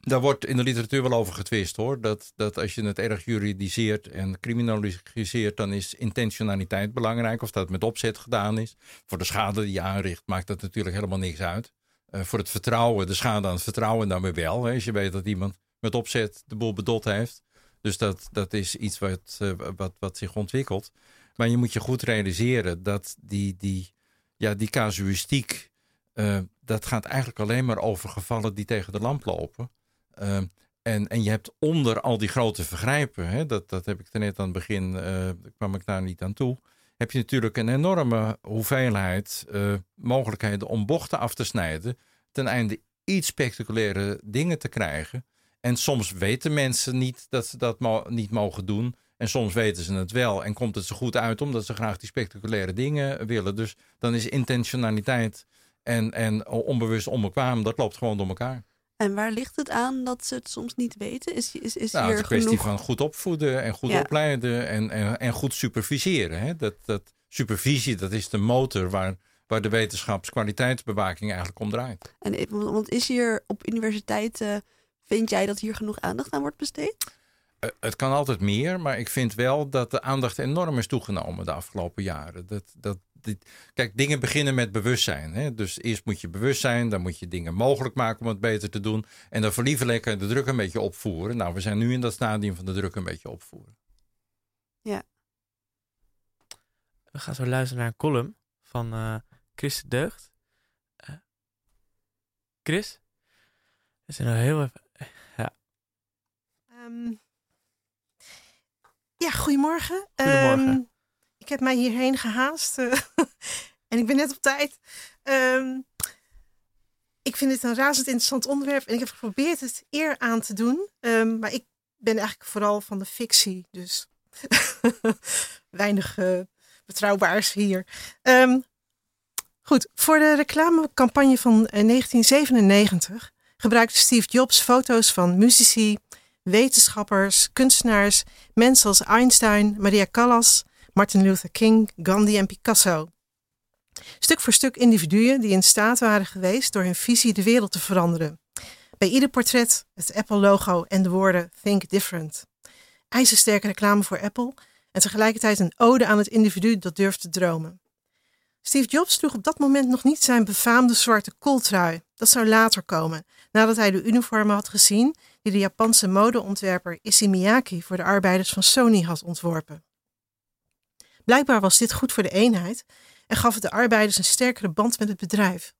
daar wordt in de literatuur wel over getwist hoor. Dat, dat als je het erg juridiseert en criminaliseert, dan is intentionaliteit belangrijk. Of dat met opzet gedaan is. Voor de schade die je aanricht maakt dat natuurlijk helemaal niks uit. Uh, voor het vertrouwen, de schade aan het vertrouwen dan wel. Hè, je weet dat iemand met opzet de boel bedot heeft. Dus dat, dat is iets wat, wat, wat zich ontwikkelt. Maar je moet je goed realiseren dat die, die, ja, die casuïstiek, uh, dat gaat eigenlijk alleen maar over gevallen die tegen de lamp lopen. Uh, en, en je hebt onder al die grote vergrijpen, hè, dat, dat heb ik er net aan het begin, uh, kwam ik daar niet aan toe, heb je natuurlijk een enorme hoeveelheid mogelijkheden om bochten af te snijden, ten einde iets spectaculaire dingen te krijgen. En soms weten mensen niet dat ze dat niet mogen doen. En soms weten ze het wel en komt het zo goed uit omdat ze graag die spectaculaire dingen willen. Dus dan is intentionaliteit en, en onbewust onbekwaam, dat loopt gewoon door elkaar. En waar ligt het aan dat ze het soms niet weten? Is, is, is nou, hier het is een kwestie van goed opvoeden en goed opleiden en, en, en goed superviseren. Hè? Dat, dat, supervisie, dat is de motor waar, waar de wetenschapskwaliteitsbewaking eigenlijk om draait. En want is hier op universiteiten, vind jij dat hier genoeg aandacht aan wordt besteed? Eh, het kan altijd meer, maar ik vind wel dat de aandacht enorm is toegenomen de afgelopen jaren. Dat, dat, dit, kijk, dingen beginnen met bewustzijn. Hè? Dus eerst moet je bewust zijn, dan moet je dingen mogelijk maken om het beter te doen. En dan verlieven lekker de druk een beetje opvoeren. Nou, we zijn nu in dat stadium van de druk een beetje opvoeren. Ja. We gaan zo luisteren naar een column van uh, Chris de Deugd. Uh, Chris? We zijn nou heel even... Ja. Um, Ja, goedemorgen. goedemorgen. Um, ik heb mij hierheen gehaast. Uh, En ik ben net op tijd. Ehm, ik vind dit een razend interessant onderwerp. En ik heb geprobeerd het eer aan te doen. Ehm, maar ik ben eigenlijk vooral van de fictie. Dus weinig uh, betrouwbaars hier. Ehm, goed, voor de reclamecampagne van 1997 eh, gebruikte Steve Jobs foto's van muzici, wetenschappers, kunstenaars, mensen als Einstein, Maria Callas, Martin Luther King, Gandhi en Picasso. Stuk voor stuk individuen die in staat waren geweest door hun visie de wereld te veranderen. Bij ieder portret het Apple-logo en de woorden Think Different. IJzersterke reclame voor Apple en tegelijkertijd een ode aan het individu dat durft te dromen. Steve Jobs droeg op dat moment nog niet zijn befaamde zwarte kooltrui. Dat zou later komen, nadat hij de uniformen had gezien die de Japanse modeontwerper Issey Miyake voor de arbeiders van Sony had ontworpen. Blijkbaar was dit goed voor de eenheid en gaf het de arbeiders een sterkere band met het bedrijf.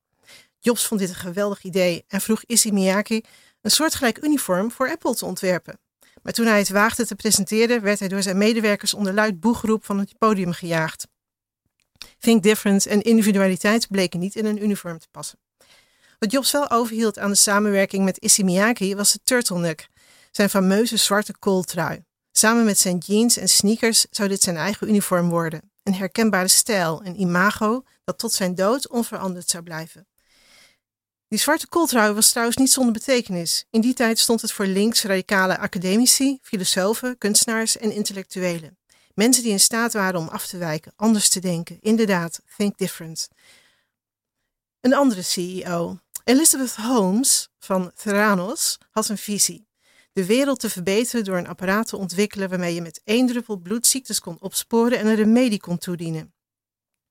Jobs vond dit een geweldig idee en vroeg Issey Miyake een soortgelijk uniform voor Apple te ontwerpen. Maar toen hij het waagde te presenteren, werd hij door zijn medewerkers onder luid boegeroep van het podium gejaagd. Think difference en individualiteit bleken niet in een uniform te passen. Wat Jobs wel overhield aan de samenwerking met Issey Miyake was de turtleneck, zijn fameuze zwarte kooltrui. Samen met zijn jeans en sneakers zou dit zijn eigen uniform worden. Een herkenbare stijl, een imago dat tot zijn dood onveranderd zou blijven. Die zwarte kooltrui was trouwens niet zonder betekenis. In die tijd stond het voor links-radicale academici, filosofen, kunstenaars en intellectuelen. Mensen die in staat waren om af te wijken, anders te denken. Inderdaad, think different. Een andere CEO, Elizabeth Holmes van Theranos, had een visie. De wereld te verbeteren door een apparaat te ontwikkelen waarmee je met één druppel bloed ziektes kon opsporen en een remedie kon toedienen.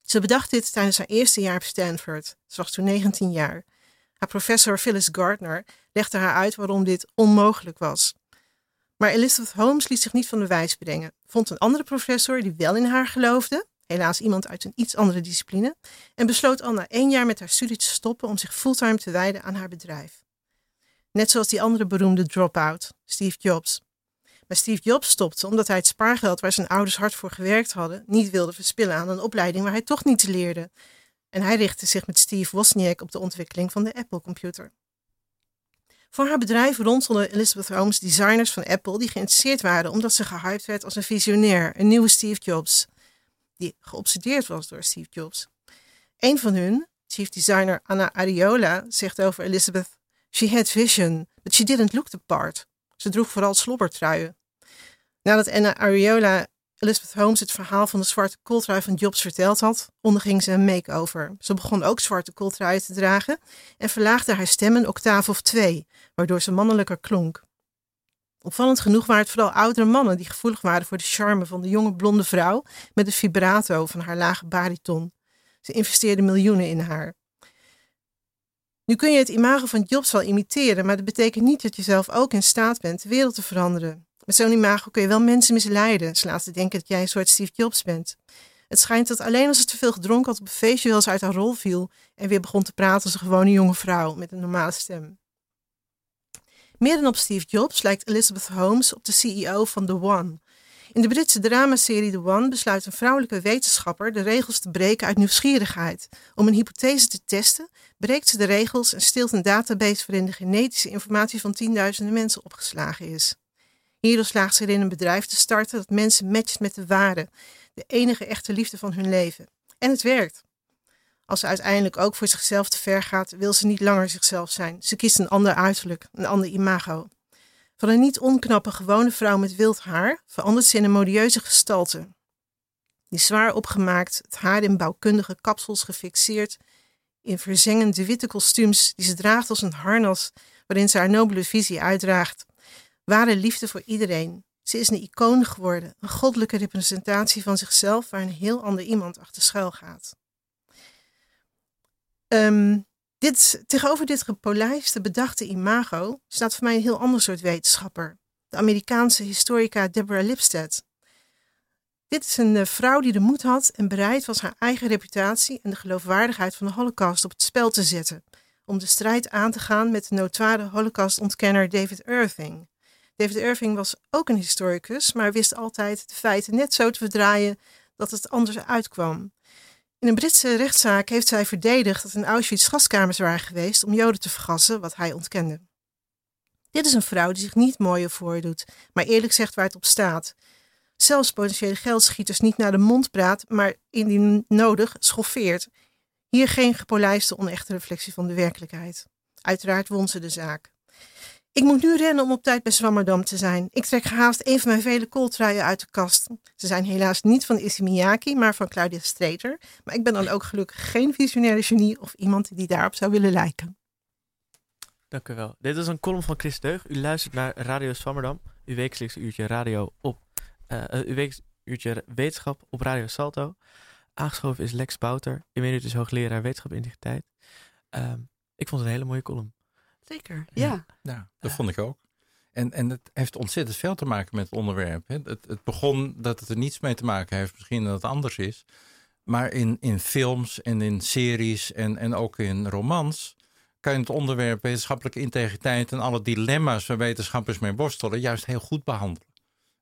Ze bedacht dit tijdens haar eerste jaar op Stanford. Ze was toen 19 jaar. Haar professor Phyllis Gardner legde haar uit waarom dit onmogelijk was. Maar Elizabeth Holmes liet zich niet van de wijs brengen. Vond een andere professor die wel in haar geloofde, helaas iemand uit een iets andere discipline, en besloot al na één jaar met haar studie te stoppen om zich fulltime te wijden aan haar bedrijf. Net zoals die andere beroemde drop-out, Steve Jobs. Maar Steve Jobs stopte omdat hij het spaargeld waar zijn ouders hard voor gewerkt hadden niet wilde verspillen aan een opleiding waar hij toch niets leerde. En hij richtte zich met Steve Wozniak op de ontwikkeling van de Apple-computer. Voor haar bedrijf rondelde Elizabeth Holmes designers van Apple die geïnteresseerd waren omdat ze gehyped werd als een visionair, een nieuwe Steve Jobs, die geobsedeerd was door Steve Jobs. Een van hun, chief designer Anna Ariola, zegt over Elizabeth: She had vision, but she didn't look the part. Ze droeg vooral slobbertruien. Nadat Anna Ariola Elizabeth Holmes het verhaal van de zwarte kooltrui van Jobs verteld had, onderging ze een make-over. Ze begon ook zwarte kooltruien te dragen en verlaagde haar stem een octaaf of twee, waardoor ze mannelijker klonk. Opvallend genoeg waren het vooral oudere mannen die gevoelig waren voor de charme van de jonge blonde vrouw met de vibrato van haar lage bariton. Ze investeerden miljoenen in haar. Nu kun je het imago van Jobs wel imiteren, maar dat betekent niet dat je zelf ook in staat bent de wereld te veranderen. Met zo'n imago kun je wel mensen misleiden, ze laten denken dat jij een soort Steve Jobs bent. Het schijnt dat alleen als ze te veel gedronken had op een feestje wel uit haar rol viel en weer begon te praten als een gewone jonge vrouw met een normale stem. Meer dan op Steve Jobs lijkt Elizabeth Holmes op de CEO van The One. In de Britse dramaserie The One besluit een vrouwelijke wetenschapper de regels te breken uit nieuwsgierigheid. Om een hypothese te testen, breekt ze de regels en steelt een database waarin de genetische informatie van tienduizenden mensen opgeslagen is. Hierdoor slaagt ze erin een bedrijf te starten dat mensen matcht met de waarde, de enige echte liefde van hun leven. En het werkt. Als ze uiteindelijk ook voor zichzelf te ver gaat, wil ze niet langer zichzelf zijn. Ze kiest een ander uiterlijk, een ander imago. Van een niet onknappe gewone vrouw met wild haar verandert ze in een modieuze gestalte. Die zwaar opgemaakt, het haar in bouwkundige kapsels gefixeerd, in verzengende witte kostuums die ze draagt als een harnas waarin ze haar nobele visie uitdraagt. Ware liefde voor iedereen. Ze is een icoon geworden, een goddelijke representatie van zichzelf waar een heel ander iemand achter schuil gaat. Um, dit, tegenover dit gepolijste, bedachte imago staat voor mij een heel ander soort wetenschapper. De Amerikaanse historica Deborah Lipstadt. Dit is een eh, vrouw die de moed had en bereid was haar eigen reputatie en de geloofwaardigheid van de Holocaust op het spel te zetten, om de strijd aan te gaan met de notoire Holocaust-ontkenner David Irving. David Irving was ook een historicus, maar wist altijd de feiten net zo te verdraaien dat het anders uitkwam. In een Britse rechtszaak heeft zij verdedigd dat in Auschwitz gaskamers waren geweest om Joden te vergassen, wat hij ontkende. Dit is een vrouw die zich niet mooier voordoet, maar eerlijk zegt waar het op staat. Zelfs potentiële geldschieters niet naar de mond praat, maar indien nodig schoffeert. Hier geen gepolijste onechte reflectie van de werkelijkheid. Uiteraard won ze de zaak. Ik moet nu rennen om op tijd bij Zwammerdam te zijn. Ik trek gehaast een van mijn vele kooltruien uit de kast. Ze zijn helaas niet van Issey Miyake, maar van Claudia Streeter. Maar ik ben dan ook gelukkig geen visionaire genie of iemand die daarop zou willen lijken. Dank u wel. Dit is een column van Chris Deug. U luistert naar Radio Zwammerdam, uw wekelijkse uurtje radio op, uh, uw wekelijkse uurtje wetenschap op Radio Salto. Aangeschoven is Lex Bouter, emeritus hoogleraar wetenschap en integriteit. Uh, ik vond het een hele mooie column. Zeker, ja. Ja, dat vond ik ook. En, en het heeft ontzettend veel te maken met het onderwerp. Hè. Het, het begon dat het er niets mee te maken heeft, misschien dat het anders is. Maar in, in films en in series en, en ook in romans kan je het onderwerp wetenschappelijke integriteit en alle dilemma's waar wetenschappers mee worstelen, juist heel goed behandelen.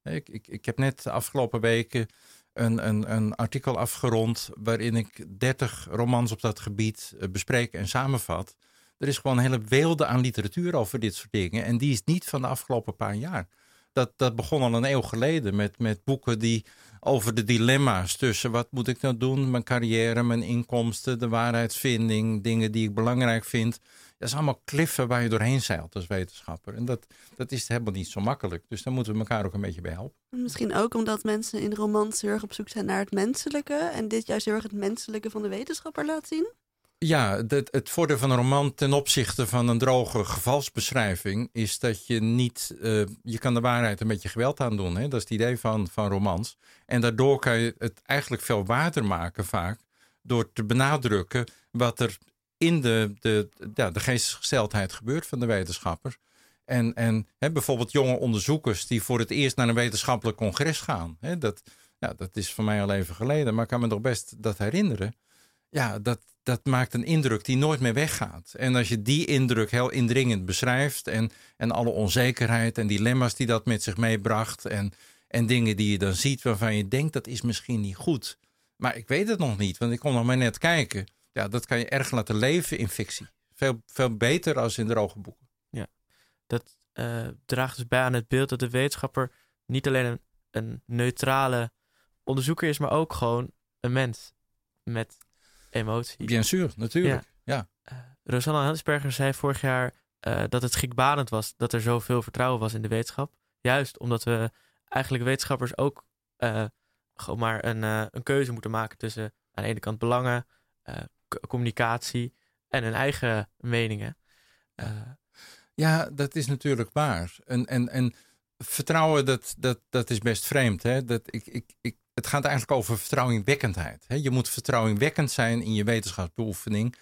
Ik, ik, ik heb net de afgelopen weken een, een, een artikel afgerond waarin ik 30 romans op dat gebied eh, bespreek en samenvat. Er is gewoon een hele weelde aan literatuur over dit soort dingen. En die is niet van de afgelopen paar jaar. Dat, dat begon al een eeuw geleden met, met boeken die over de dilemma's tussen wat moet ik nou doen, mijn carrière, mijn inkomsten, de waarheidsvinding, dingen die ik belangrijk vind. Dat is allemaal kliffen waar je doorheen zeilt als wetenschapper. En dat, dat is helemaal niet zo makkelijk. Dus daar moeten we elkaar ook een beetje bij helpen. Misschien ook omdat mensen in romans heel erg op zoek zijn naar het menselijke. En dit juist heel erg het menselijke van de wetenschapper laat zien. Ja, het, het voordeel van een roman ten opzichte van een droge gevalsbeschrijving is dat je niet, uh, je kan de waarheid een beetje geweld aan doen. Hè? Dat is het idee van, van romans. En daardoor kan je het eigenlijk veel waarder maken vaak door te benadrukken wat er in de, de, ja, de geestesgesteldheid gebeurt van de wetenschapper. En, en hè, bijvoorbeeld jonge onderzoekers die voor het eerst naar een wetenschappelijk congres gaan. Hè, dat, ja, dat is voor mij al even geleden, maar ik kan me nog best dat herinneren. Ja, dat, dat maakt een indruk die nooit meer weggaat. En als je die indruk heel indringend beschrijft en, en alle onzekerheid en dilemma's die dat met zich meebracht en, en dingen die je dan ziet waarvan je denkt dat is misschien niet goed. Maar ik weet het nog niet, want ik kon nog maar net kijken. Ja, dat kan je erg laten leven in fictie. Veel, veel beter als in droge boeken. Ja, dat uh, draagt dus bij aan het beeld dat de wetenschapper niet alleen een, een neutrale onderzoeker is, maar ook gewoon een mens met emotie. Bien sûr, natuurlijk. Ja. Uh, Rosanna Hansberger zei vorig jaar uh, dat het schrikbarend was dat er zoveel vertrouwen was in de wetenschap. Juist omdat we eigenlijk wetenschappers ook uh, gewoon maar een, een keuze moeten maken tussen aan de ene kant belangen, communicatie en hun eigen meningen. ja, dat is natuurlijk waar. En, en, en vertrouwen, dat, dat, dat is best vreemd. Hè? Dat, ik, ik, ik het gaat eigenlijk over vertrouwingwekkendheid. Je moet vertrouwingwekkend zijn in je wetenschapsbeoefening.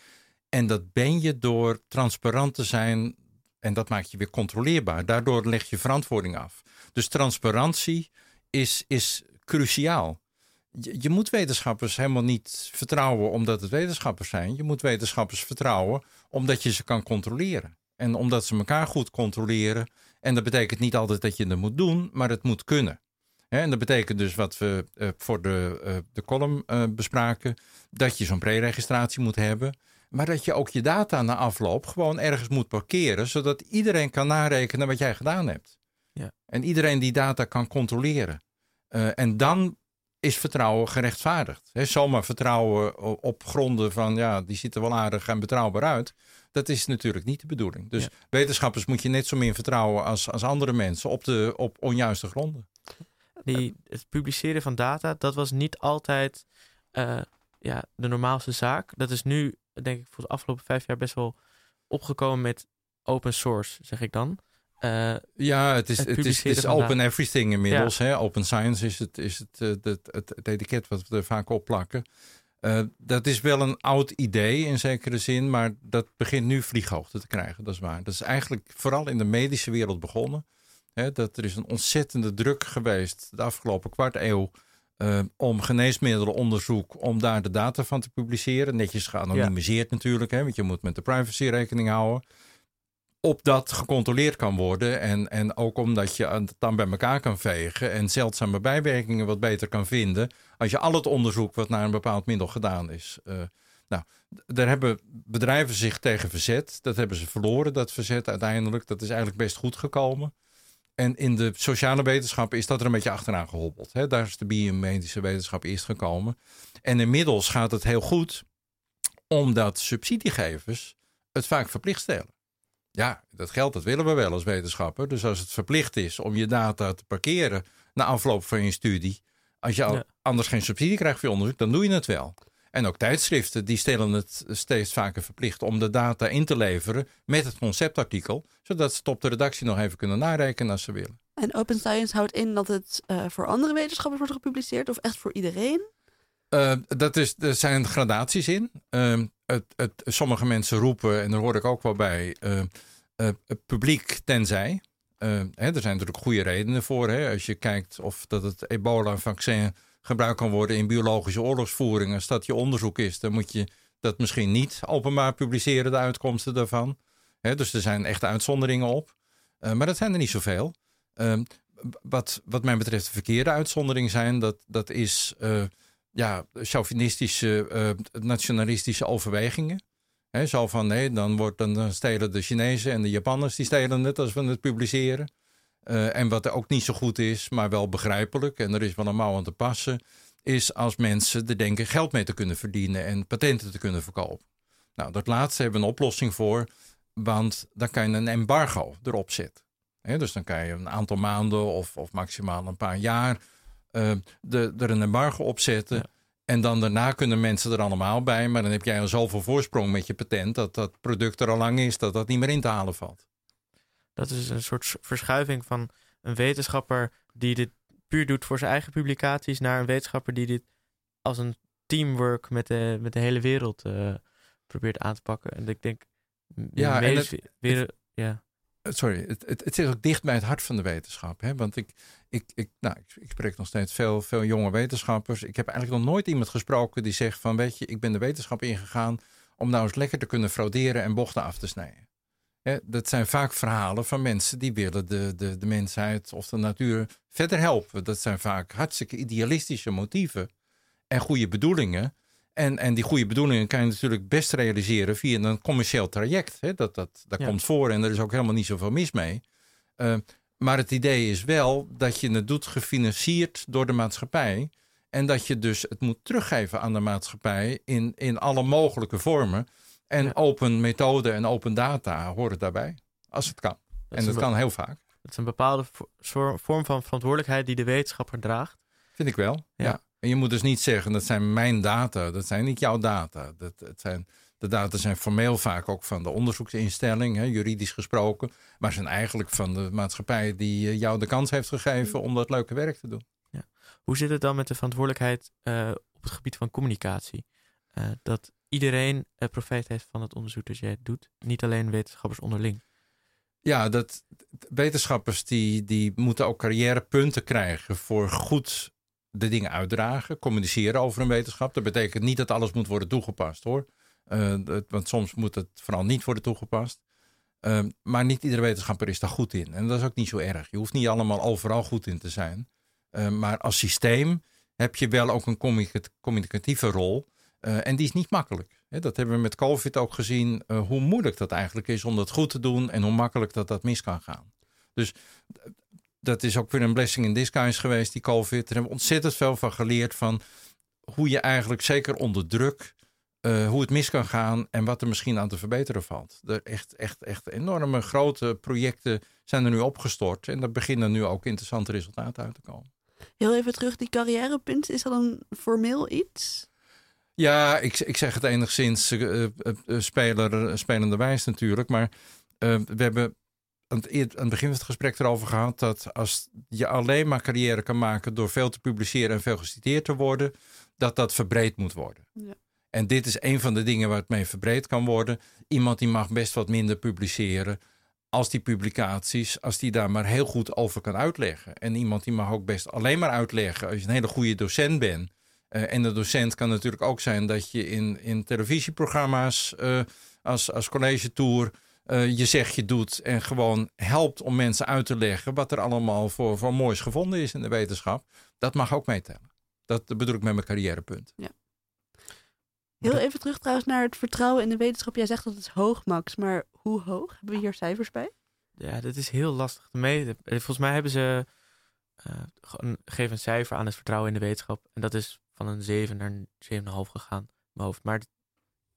En dat ben je door transparant te zijn. En dat maakt je weer controleerbaar. Daardoor leg je verantwoording af. Dus transparantie is, is cruciaal. Je, je moet wetenschappers helemaal niet vertrouwen omdat het wetenschappers zijn. Je moet wetenschappers vertrouwen omdat je ze kan controleren. En omdat ze elkaar goed controleren. En dat betekent niet altijd dat je het moet doen, maar het moet kunnen en dat betekent dus wat we uh, voor de, uh, de column uh, bespraken, dat je zo'n pre-registratie moet hebben. Maar dat je ook je data na afloop gewoon ergens moet parkeren, zodat iedereen kan narekenen wat jij gedaan hebt. Ja. En iedereen die data kan controleren. en dan is vertrouwen gerechtvaardigd. He, zomaar vertrouwen op gronden van ja, die ziet er wel aardig en betrouwbaar uit. Dat is natuurlijk niet de bedoeling. Dus wetenschappers moet je net zo min vertrouwen als, als andere mensen op, de, op onjuiste gronden die, het publiceren van data, dat was niet altijd uh, ja, de normaalste zaak. Dat is nu, denk ik, voor de afgelopen vijf jaar best wel opgekomen met open source, zeg ik dan. Uh, ja, het is, het, het is, het is open everything inmiddels. Ja. Hè? Open science is, het, is het, het, het, het, etiket wat we er vaak op plakken. Uh, dat is wel een oud idee in zekere zin, maar dat begint nu vlieghoogte te krijgen. Dat is waar. Dat is eigenlijk vooral in de medische wereld begonnen dat er is een ontzettende druk geweest de afgelopen kwart eeuw uh, om geneesmiddelenonderzoek, om daar de data van te publiceren. Netjes geanonimiseerd natuurlijk, hè, want je moet met de privacy rekening houden. op dat gecontroleerd kan worden. En, en ook omdat je het dan bij elkaar kan vegen en zeldzame bijwerkingen wat beter kan vinden. Als je al het onderzoek wat naar een bepaald middel gedaan is. Uh, nou, daar hebben bedrijven zich tegen verzet. Dat hebben ze verloren, dat verzet uiteindelijk. Dat is eigenlijk best goed gekomen. En in de sociale wetenschappen is dat er een beetje achteraan gehobbeld. Hè? Daar is de biomedische wetenschap eerst gekomen. En inmiddels gaat het heel goed, omdat subsidiegevers het vaak verplicht stellen. Ja, dat geld dat willen we wel als wetenschapper. Dus als het verplicht is om je data te parkeren na afloop van je studie, als je anders geen subsidie krijgt voor je onderzoek, dan doe je het wel. En ook tijdschriften die stellen het steeds vaker verplicht om de data in te leveren met het conceptartikel, zodat ze het op de redactie nog even kunnen narekenen als ze willen. En Open Science houdt in dat het uh, voor andere wetenschappers wordt gepubliceerd of echt voor iedereen? Uh, dat is, er zijn gradaties in. Uh, het, het, sommige mensen roepen, en daar hoor ik ook wel bij, publiek tenzij. Hè, er zijn natuurlijk goede redenen voor. Hè, als je kijkt of dat het ebola-vaccin gebruikt kan worden in biologische oorlogsvoering. Als dat je onderzoek is, dan moet je dat misschien niet openbaar publiceren, de uitkomsten daarvan. dus er zijn echte uitzonderingen op. Uh, maar dat zijn er niet zoveel. Uh, wat, wat mij betreft de verkeerde uitzondering zijn, dat, dat is uh, ja, chauvinistische, uh, nationalistische overwegingen. He, zo van nee, dan, wordt, dan stelen de Chinezen en de Japanners die stelen het als we het publiceren. Uh, en wat ook niet zo goed is, maar wel begrijpelijk, en er is wel een mouw aan te passen, is als mensen er denken geld mee te kunnen verdienen en patenten te kunnen verkopen. Nou, dat laatste hebben we een oplossing voor, want dan kan je een embargo erop zetten. dus dan kan je een aantal maanden of, of maximaal een paar jaar uh, de, er een embargo op zetten. En dan daarna kunnen mensen er allemaal bij, maar dan heb jij al zoveel voorsprong met je patent dat dat product er al lang is dat dat niet meer in te halen valt. Dat is een soort verschuiving van een wetenschapper die dit puur doet voor zijn eigen publicaties naar een wetenschapper die dit als een teamwork met de, met de hele wereld uh, probeert aan te pakken. En ik denk, ja, het, weer, ja. Sorry, het, het, het zit ook dicht bij het hart van de wetenschap. Hè? Want ik, ik, ik, nou, ik, ik spreek nog steeds veel, veel jonge wetenschappers. Ik heb eigenlijk nog nooit iemand gesproken die zegt van weet je, ik ben de wetenschap ingegaan om nou eens lekker te kunnen frauderen en bochten af te snijden dat zijn vaak verhalen van mensen die willen de, de, de mensheid of de natuur verder helpen. Dat zijn vaak hartstikke idealistische motieven en goede bedoelingen. En, en die goede bedoelingen kan je natuurlijk best realiseren via een commercieel traject. dat dat, dat komt voor en er is ook helemaal niet zoveel mis mee. Uh, maar het idee is wel dat je het doet gefinancierd door de maatschappij. En dat je dus het moet teruggeven aan de maatschappij in, in alle mogelijke vormen. En open methode en open data horen daarbij, als het kan. en dat kan heel vaak. Dat is een bepaalde vorm van verantwoordelijkheid die de wetenschapper draagt. Vind ik wel, ja. En je moet dus niet zeggen, dat zijn mijn data, dat zijn niet jouw data. Dat, het zijn, de data zijn formeel vaak ook van de onderzoeksinstelling, hè, juridisch gesproken. Maar zijn eigenlijk van de maatschappij die eh, jou de kans heeft gegeven om dat leuke werk te doen. Ja. Hoe zit het dan met de verantwoordelijkheid uh, op het gebied van communicatie? Uh, dat iedereen uh, profijt heeft van het onderzoek dat jij doet. Niet alleen wetenschappers onderling. Ja, dat, wetenschappers die, die moeten ook carrièrepunten krijgen voor goed de dingen uitdragen, communiceren over een wetenschap. Dat betekent niet dat alles moet worden toegepast hoor. Uh, want soms moet het vooral niet worden toegepast. Uh, maar niet iedere wetenschapper is daar goed in. En dat is ook niet zo erg. Je hoeft niet allemaal overal goed in te zijn. Uh, maar als systeem heb je wel ook een communicatieve rol. Uh, en die is niet makkelijk. dat hebben we met COVID ook gezien, uh, hoe moeilijk dat eigenlijk is om dat goed te doen en hoe makkelijk dat dat mis kan gaan. Dus dat is ook weer een blessing in disguise geweest, die COVID. Daar hebben we ontzettend veel van geleerd van hoe je eigenlijk zeker onder druk, uh, hoe het mis kan gaan en wat er misschien aan te verbeteren valt. Er echt, echt, echt enorme grote projecten zijn er nu opgestort en er beginnen nu ook interessante resultaten uit te komen. Heel even terug, die carrièrepunt, is dat een formeel iets? Ja, ik, ik zeg het enigszins uh, speler, spelende wijs natuurlijk. Maar we hebben aan het, aan het, begin van het gesprek erover gehad dat als je alleen maar carrière kan maken door veel te publiceren en veel geciteerd te worden, dat dat verbreed moet worden. Ja. En dit is een van de dingen waar het mee verbreed kan worden. Iemand die mag best wat minder publiceren als die publicaties, als die daar maar heel goed over kan uitleggen. En iemand die mag ook best alleen maar uitleggen als je een hele goede docent bent uh, en de docent kan natuurlijk ook zijn dat je in, in televisieprogramma's uh, als, als college tour eh, je zegt je doet en gewoon helpt om mensen uit te leggen wat er allemaal voor, voor moois gevonden is in de wetenschap. Dat mag ook meetellen. Dat bedoel ik met mijn carrièrepunt. Heel even terug trouwens naar het vertrouwen in de wetenschap. Jij zegt dat het is hoog, Max. Maar hoe hoog? Hebben we hier cijfers bij? Ja, dat is heel lastig te meten. Eh, Volgens mij hebben ze eh, gewoon- geven een cijfer aan het vertrouwen in de wetenschap. En dat is van een 7 naar een 7,5 gegaan in mijn hoofd. Maar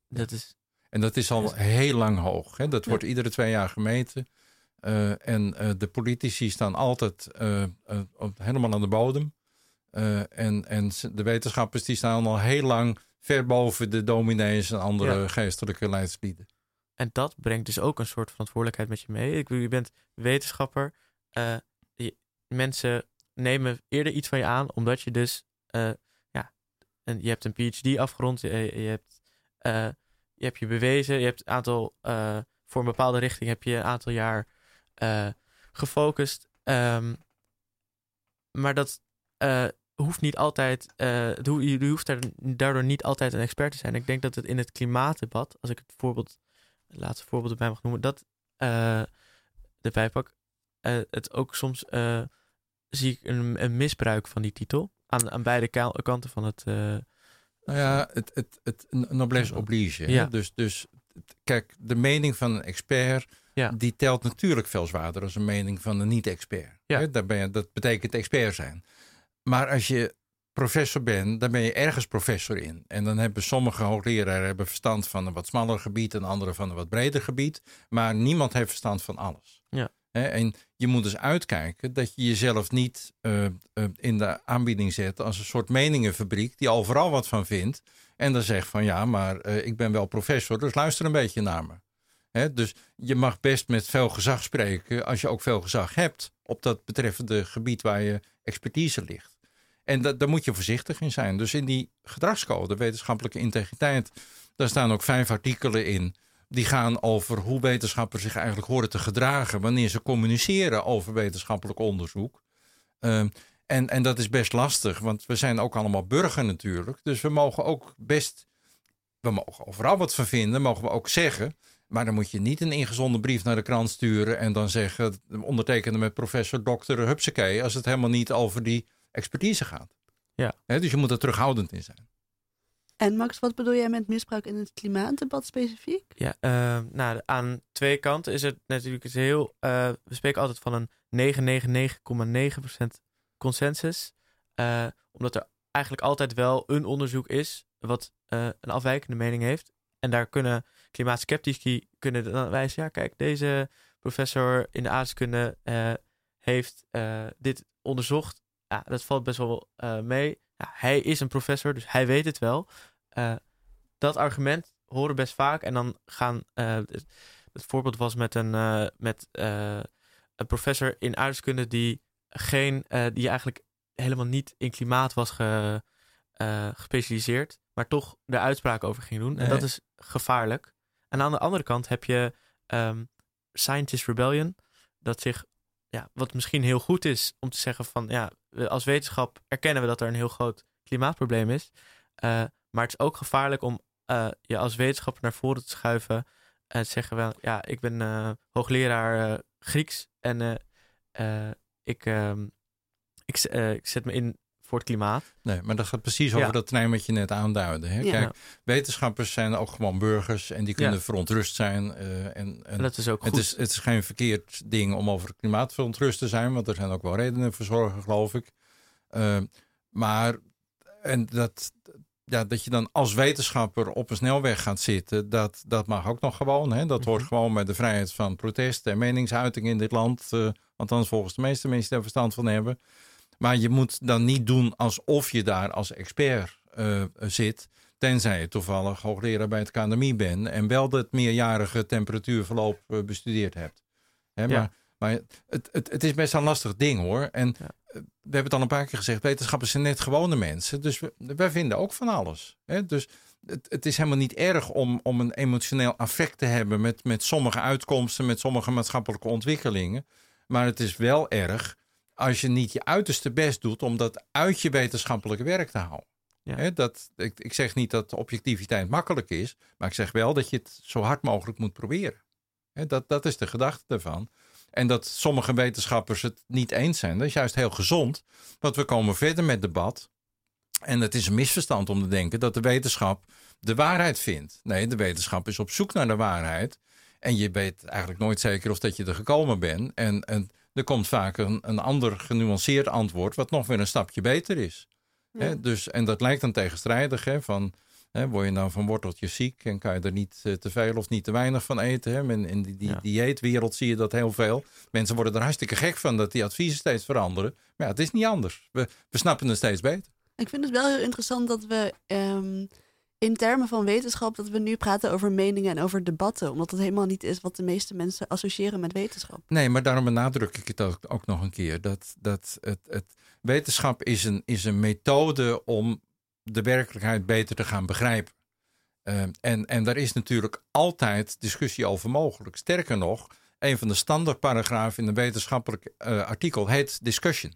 dat is... En dat is al heel lang hoog. Hè? Dat wordt iedere twee jaar gemeten. Eh, en eh, de politici staan altijd eh, op- helemaal aan de bodem. En, en de wetenschappers die staan al heel lang ver boven de dominees en andere Ja. geestelijke leidslieden. En dat brengt dus ook een soort verantwoordelijkheid met je mee. Ik bedoel, je bent wetenschapper. je- mensen nemen eerder iets van je aan, omdat je dus, en je hebt een PhD afgerond, je, hebt, eh, je hebt je bewezen, je hebt een aantal, eh, voor een bepaalde richting heb je een aantal jaar eh, gefocust. Ehm, maar dat hoeft niet altijd, je hoeft daar, daardoor niet altijd een expert te zijn. Ik denk dat het in het klimaatdebat, als ik het voorbeeld het laatste voorbeeld erbij mag noemen, dat erbij pak, het ook soms zie ik een misbruik van die titel aan, aan beide ka- kanten van het. eh, Nou ja, het, het, het noblesse oblige. Ja. Dus, dus kijk, de mening van een expert, Ja. die telt natuurlijk veel zwaarder als een mening van een niet-expert. Ja. Daar ben je, dat betekent expert zijn. Maar als je professor bent, dan ben je ergens professor in. En dan hebben sommige hoogleraren hebben verstand van een wat smaller gebied en anderen van een wat breder gebied. Maar niemand heeft verstand van alles. Ja. En je moet dus uitkijken dat je jezelf niet eh, eh, in de aanbieding zet als een soort meningenfabriek die overal wat van vindt. En dan zegt van ja, maar eh, ik ben wel professor, dus luister een beetje naar me. Hè, dus je mag best met veel gezag spreken als je ook veel gezag hebt op dat betreffende gebied waar je expertise ligt. En da- daar moet je voorzichtig in zijn. Dus in die gedragscode, wetenschappelijke integriteit, daar staan ook vijf artikelen in. Die gaan over hoe wetenschappers zich eigenlijk horen te gedragen wanneer ze communiceren over wetenschappelijk onderzoek. Ehm, en, en dat is best lastig, want we zijn ook allemaal burger natuurlijk. Dus we mogen ook best, we mogen overal wat van vinden, mogen we ook zeggen. Maar dan moet je niet een ingezonden brief naar de krant sturen en dan zeggen, ondertekenen met professor dokter Hupsakee, als het helemaal niet over die expertise gaat. Ja. Dus je moet er terughoudend in zijn. En Max, wat bedoel jij met misbruik in het klimaatdebat specifiek? Ja, eh, nou, aan twee kanten is het natuurlijk heel. eh, we spreken altijd van een 999,9% consensus. eh, omdat er eigenlijk altijd wel een onderzoek is wat eh, een afwijkende mening heeft. En daar kunnen klimaatskeptici kunnen dan wijzen. Ja, kijk, deze professor in de aardrijkskunde heeft dit onderzocht. Ja, dat valt best wel mee. Ja, hij is een professor, dus hij weet het wel. Eh, dat argument horen best vaak. En dan gaan. eh, het, voorbeeld was met een, eh, met, een professor in aardrijkskunde die geen, die eigenlijk helemaal niet in klimaat was ge, gespecialiseerd, maar toch de uitspraak over ging doen. En dat is gevaarlijk. En aan de andere kant heb je ehm, Scientist Rebellion, dat zich, ja, wat misschien heel goed is om te zeggen van, ja, als wetenschap erkennen we dat er een heel groot klimaatprobleem is. Eh, maar het is ook gevaarlijk om eh, je als wetenschapper naar voren te schuiven en te zeggen wel, ja, ik ben eh, hoogleraar Grieks en ik, ehm, ik, ik zet me in voor het klimaat. Nee, maar dat gaat precies Ja. over dat terrein wat je net aanduidde. Hè? Ja. Kijk, wetenschappers zijn ook gewoon burgers en die kunnen Ja. verontrust zijn. eh, en, en En dat is ook goed. het, is, het is geen verkeerd ding om over klimaat verontrust te zijn, want er zijn ook wel redenen voor zorgen, geloof ik. Eh, maar en dat, ja, dat je dan als wetenschapper op een snelweg gaat zitten, dat, dat mag ook nog gewoon. Hè? Dat hoort Mhm. gewoon bij de vrijheid van protest en meningsuiting in dit land. eh althans, volgens de meeste mensen die er verstand van hebben. Maar je moet dan niet doen alsof je daar als expert eh, zit. Tenzij je toevallig hoogleraar bij het KNMI bent. En wel dat meerjarige temperatuurverloop eh, bestudeerd hebt. Hè, Ja. Maar, maar het, het, het is best een lastig ding hoor. En Ja. eh, we hebben het al een paar keer gezegd. Wetenschappers zijn net gewone mensen. Dus we, wij vinden ook van alles. Hè? Dus het, het is helemaal niet erg om, om een emotioneel affect te hebben. Met, met sommige uitkomsten. Met sommige maatschappelijke ontwikkelingen. Maar het is wel erg als je niet je uiterste best doet om dat uit je wetenschappelijke werk te houden. Ja. Dat, ik, ik zeg niet dat objectiviteit makkelijk is, maar ik zeg wel dat je het zo hard mogelijk moet proberen. Hè, dat, dat is de gedachte ervan. En dat sommige wetenschappers het niet eens zijn, dat is juist heel gezond. Want we komen verder met debat. En het is een misverstand om te denken dat de wetenschap de waarheid vindt. Nee, de wetenschap is op zoek naar de waarheid. En je weet eigenlijk nooit zeker of dat je er gekomen bent. En, en er komt vaak een, een ander genuanceerd antwoord, wat nog weer een stapje beter is. Hè, dus, en dat lijkt dan tegenstrijdig. Hè, van, hè, word je nou van worteltjes ziek en kan je er niet eh, te veel of niet te weinig van eten? Hè? En in die, die Ja. dieetwereld zie je dat heel veel. Mensen worden er hartstikke gek van dat die adviezen steeds veranderen. Maar ja, het is niet anders. We, we snappen het steeds beter. Ik vind het wel heel interessant dat we ehm, in termen van wetenschap, dat we nu praten over meningen en over debatten. Omdat het helemaal niet is wat de meeste mensen associëren met wetenschap. Nee, maar daarom benadruk ik het ook, nog een keer. Dat, dat het, het, wetenschap is een, is een methode om de werkelijkheid beter te gaan begrijpen. Eh, en, en daar is natuurlijk altijd discussie over mogelijk. Sterker nog, een van de standaardparagrafen in een wetenschappelijk eh, artikel heet discussion.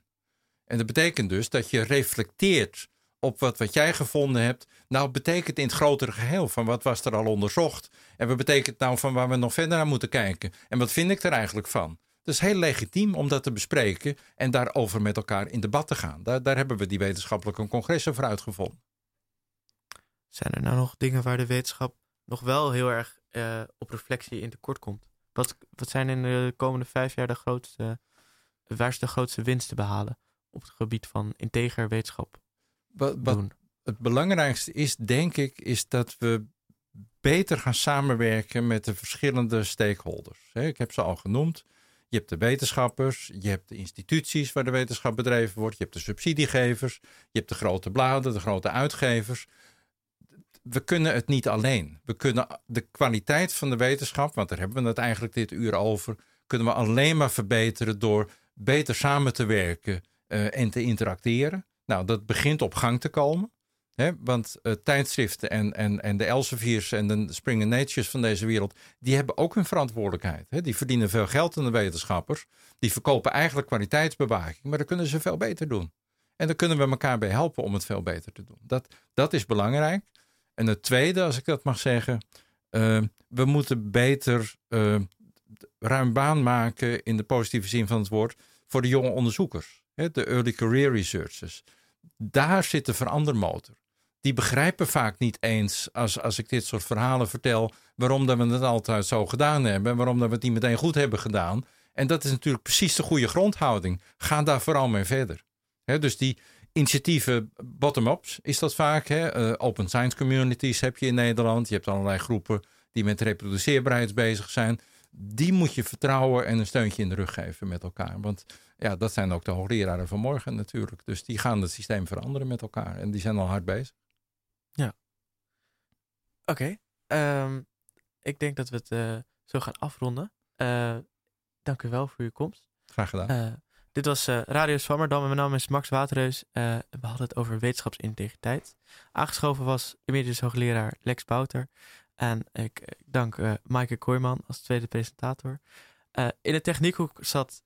En dat betekent dus dat je reflecteert op wat, wat jij gevonden hebt. Nou, betekent in het grotere geheel van wat was er al onderzocht. En wat betekent nou van waar we nog verder naar moeten kijken. En wat vind ik er eigenlijk van? Het is heel legitiem om dat te bespreken en daarover met elkaar in debat te gaan. Daar, daar hebben we die wetenschappelijke congressen voor uitgevonden. Zijn er nou nog dingen waar de wetenschap nog wel heel erg eh, op reflectie in tekort komt? Wat, wat zijn in de komende vijf jaar de grootste, waar is de grootste winst te behalen op het gebied van integer wetenschap Wat, wat doen? het belangrijkste is, denk ik, is dat we beter gaan samenwerken met de verschillende stakeholders. Ik heb ze al genoemd. Je hebt de wetenschappers, je hebt de instituties waar de wetenschap bedreven wordt, je hebt de subsidiegevers, je hebt de grote bladen, de grote uitgevers. We kunnen het niet alleen. We kunnen de kwaliteit van de wetenschap, want daar hebben we het eigenlijk dit uur over, kunnen we alleen maar verbeteren door beter samen te werken eh, en te interacteren. Nou, dat begint op gang te komen. Hè, want eh, tijdschriften en, en, en de Elsevier's en de Springer Natures van deze wereld, die hebben ook hun verantwoordelijkheid. Hè. Die verdienen veel geld aan de wetenschappers. Die verkopen eigenlijk kwaliteitsbewaking, maar dat kunnen ze veel beter doen. En daar kunnen we elkaar bij helpen om het veel beter te doen. Dat, dat is belangrijk. En het tweede, als ik dat mag zeggen, eh, we moeten beter eh, ruim baan maken in de positieve zin van het woord voor de jonge onderzoekers. De early career researchers. Daar zit de verandermotor. Die begrijpen vaak niet eens, als, als ik dit soort verhalen vertel, waarom dat we het altijd zo gedaan hebben en waarom dat we het niet meteen goed hebben gedaan. En dat is natuurlijk precies de goede grondhouding. Ga daar vooral mee verder. Dus die initiatieven bottom-ups is dat vaak. Eh, open science communities heb je in Nederland. Je hebt allerlei groepen die met reproduceerbaarheid bezig zijn. Die moet je vertrouwen en een steuntje in de rug geven met elkaar. Want ja, dat zijn ook de hoogleraren van morgen natuurlijk. Dus die gaan het systeem veranderen met elkaar. En die zijn al hard bezig. Oké, ehm, ik denk dat we het eh, zo gaan afronden. Eh, dank u wel voor uw komst. Graag gedaan. Eh, dit was Radio Swammerdam en mijn naam is Max Waterreus. We hadden het over wetenschapsintegriteit. Aangeschoven was emeritus hoogleraar Lex Bouter. En ik dank Maaike Kooijman als tweede presentator. In de techniekhoek zat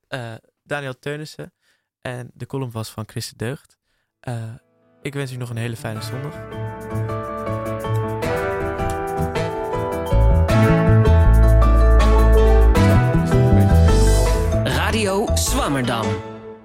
Daniel Teunissen. En de column was van Chris de Deugd. Eh, ik wens u nog een hele fijne zondag. Radio Swammerdam.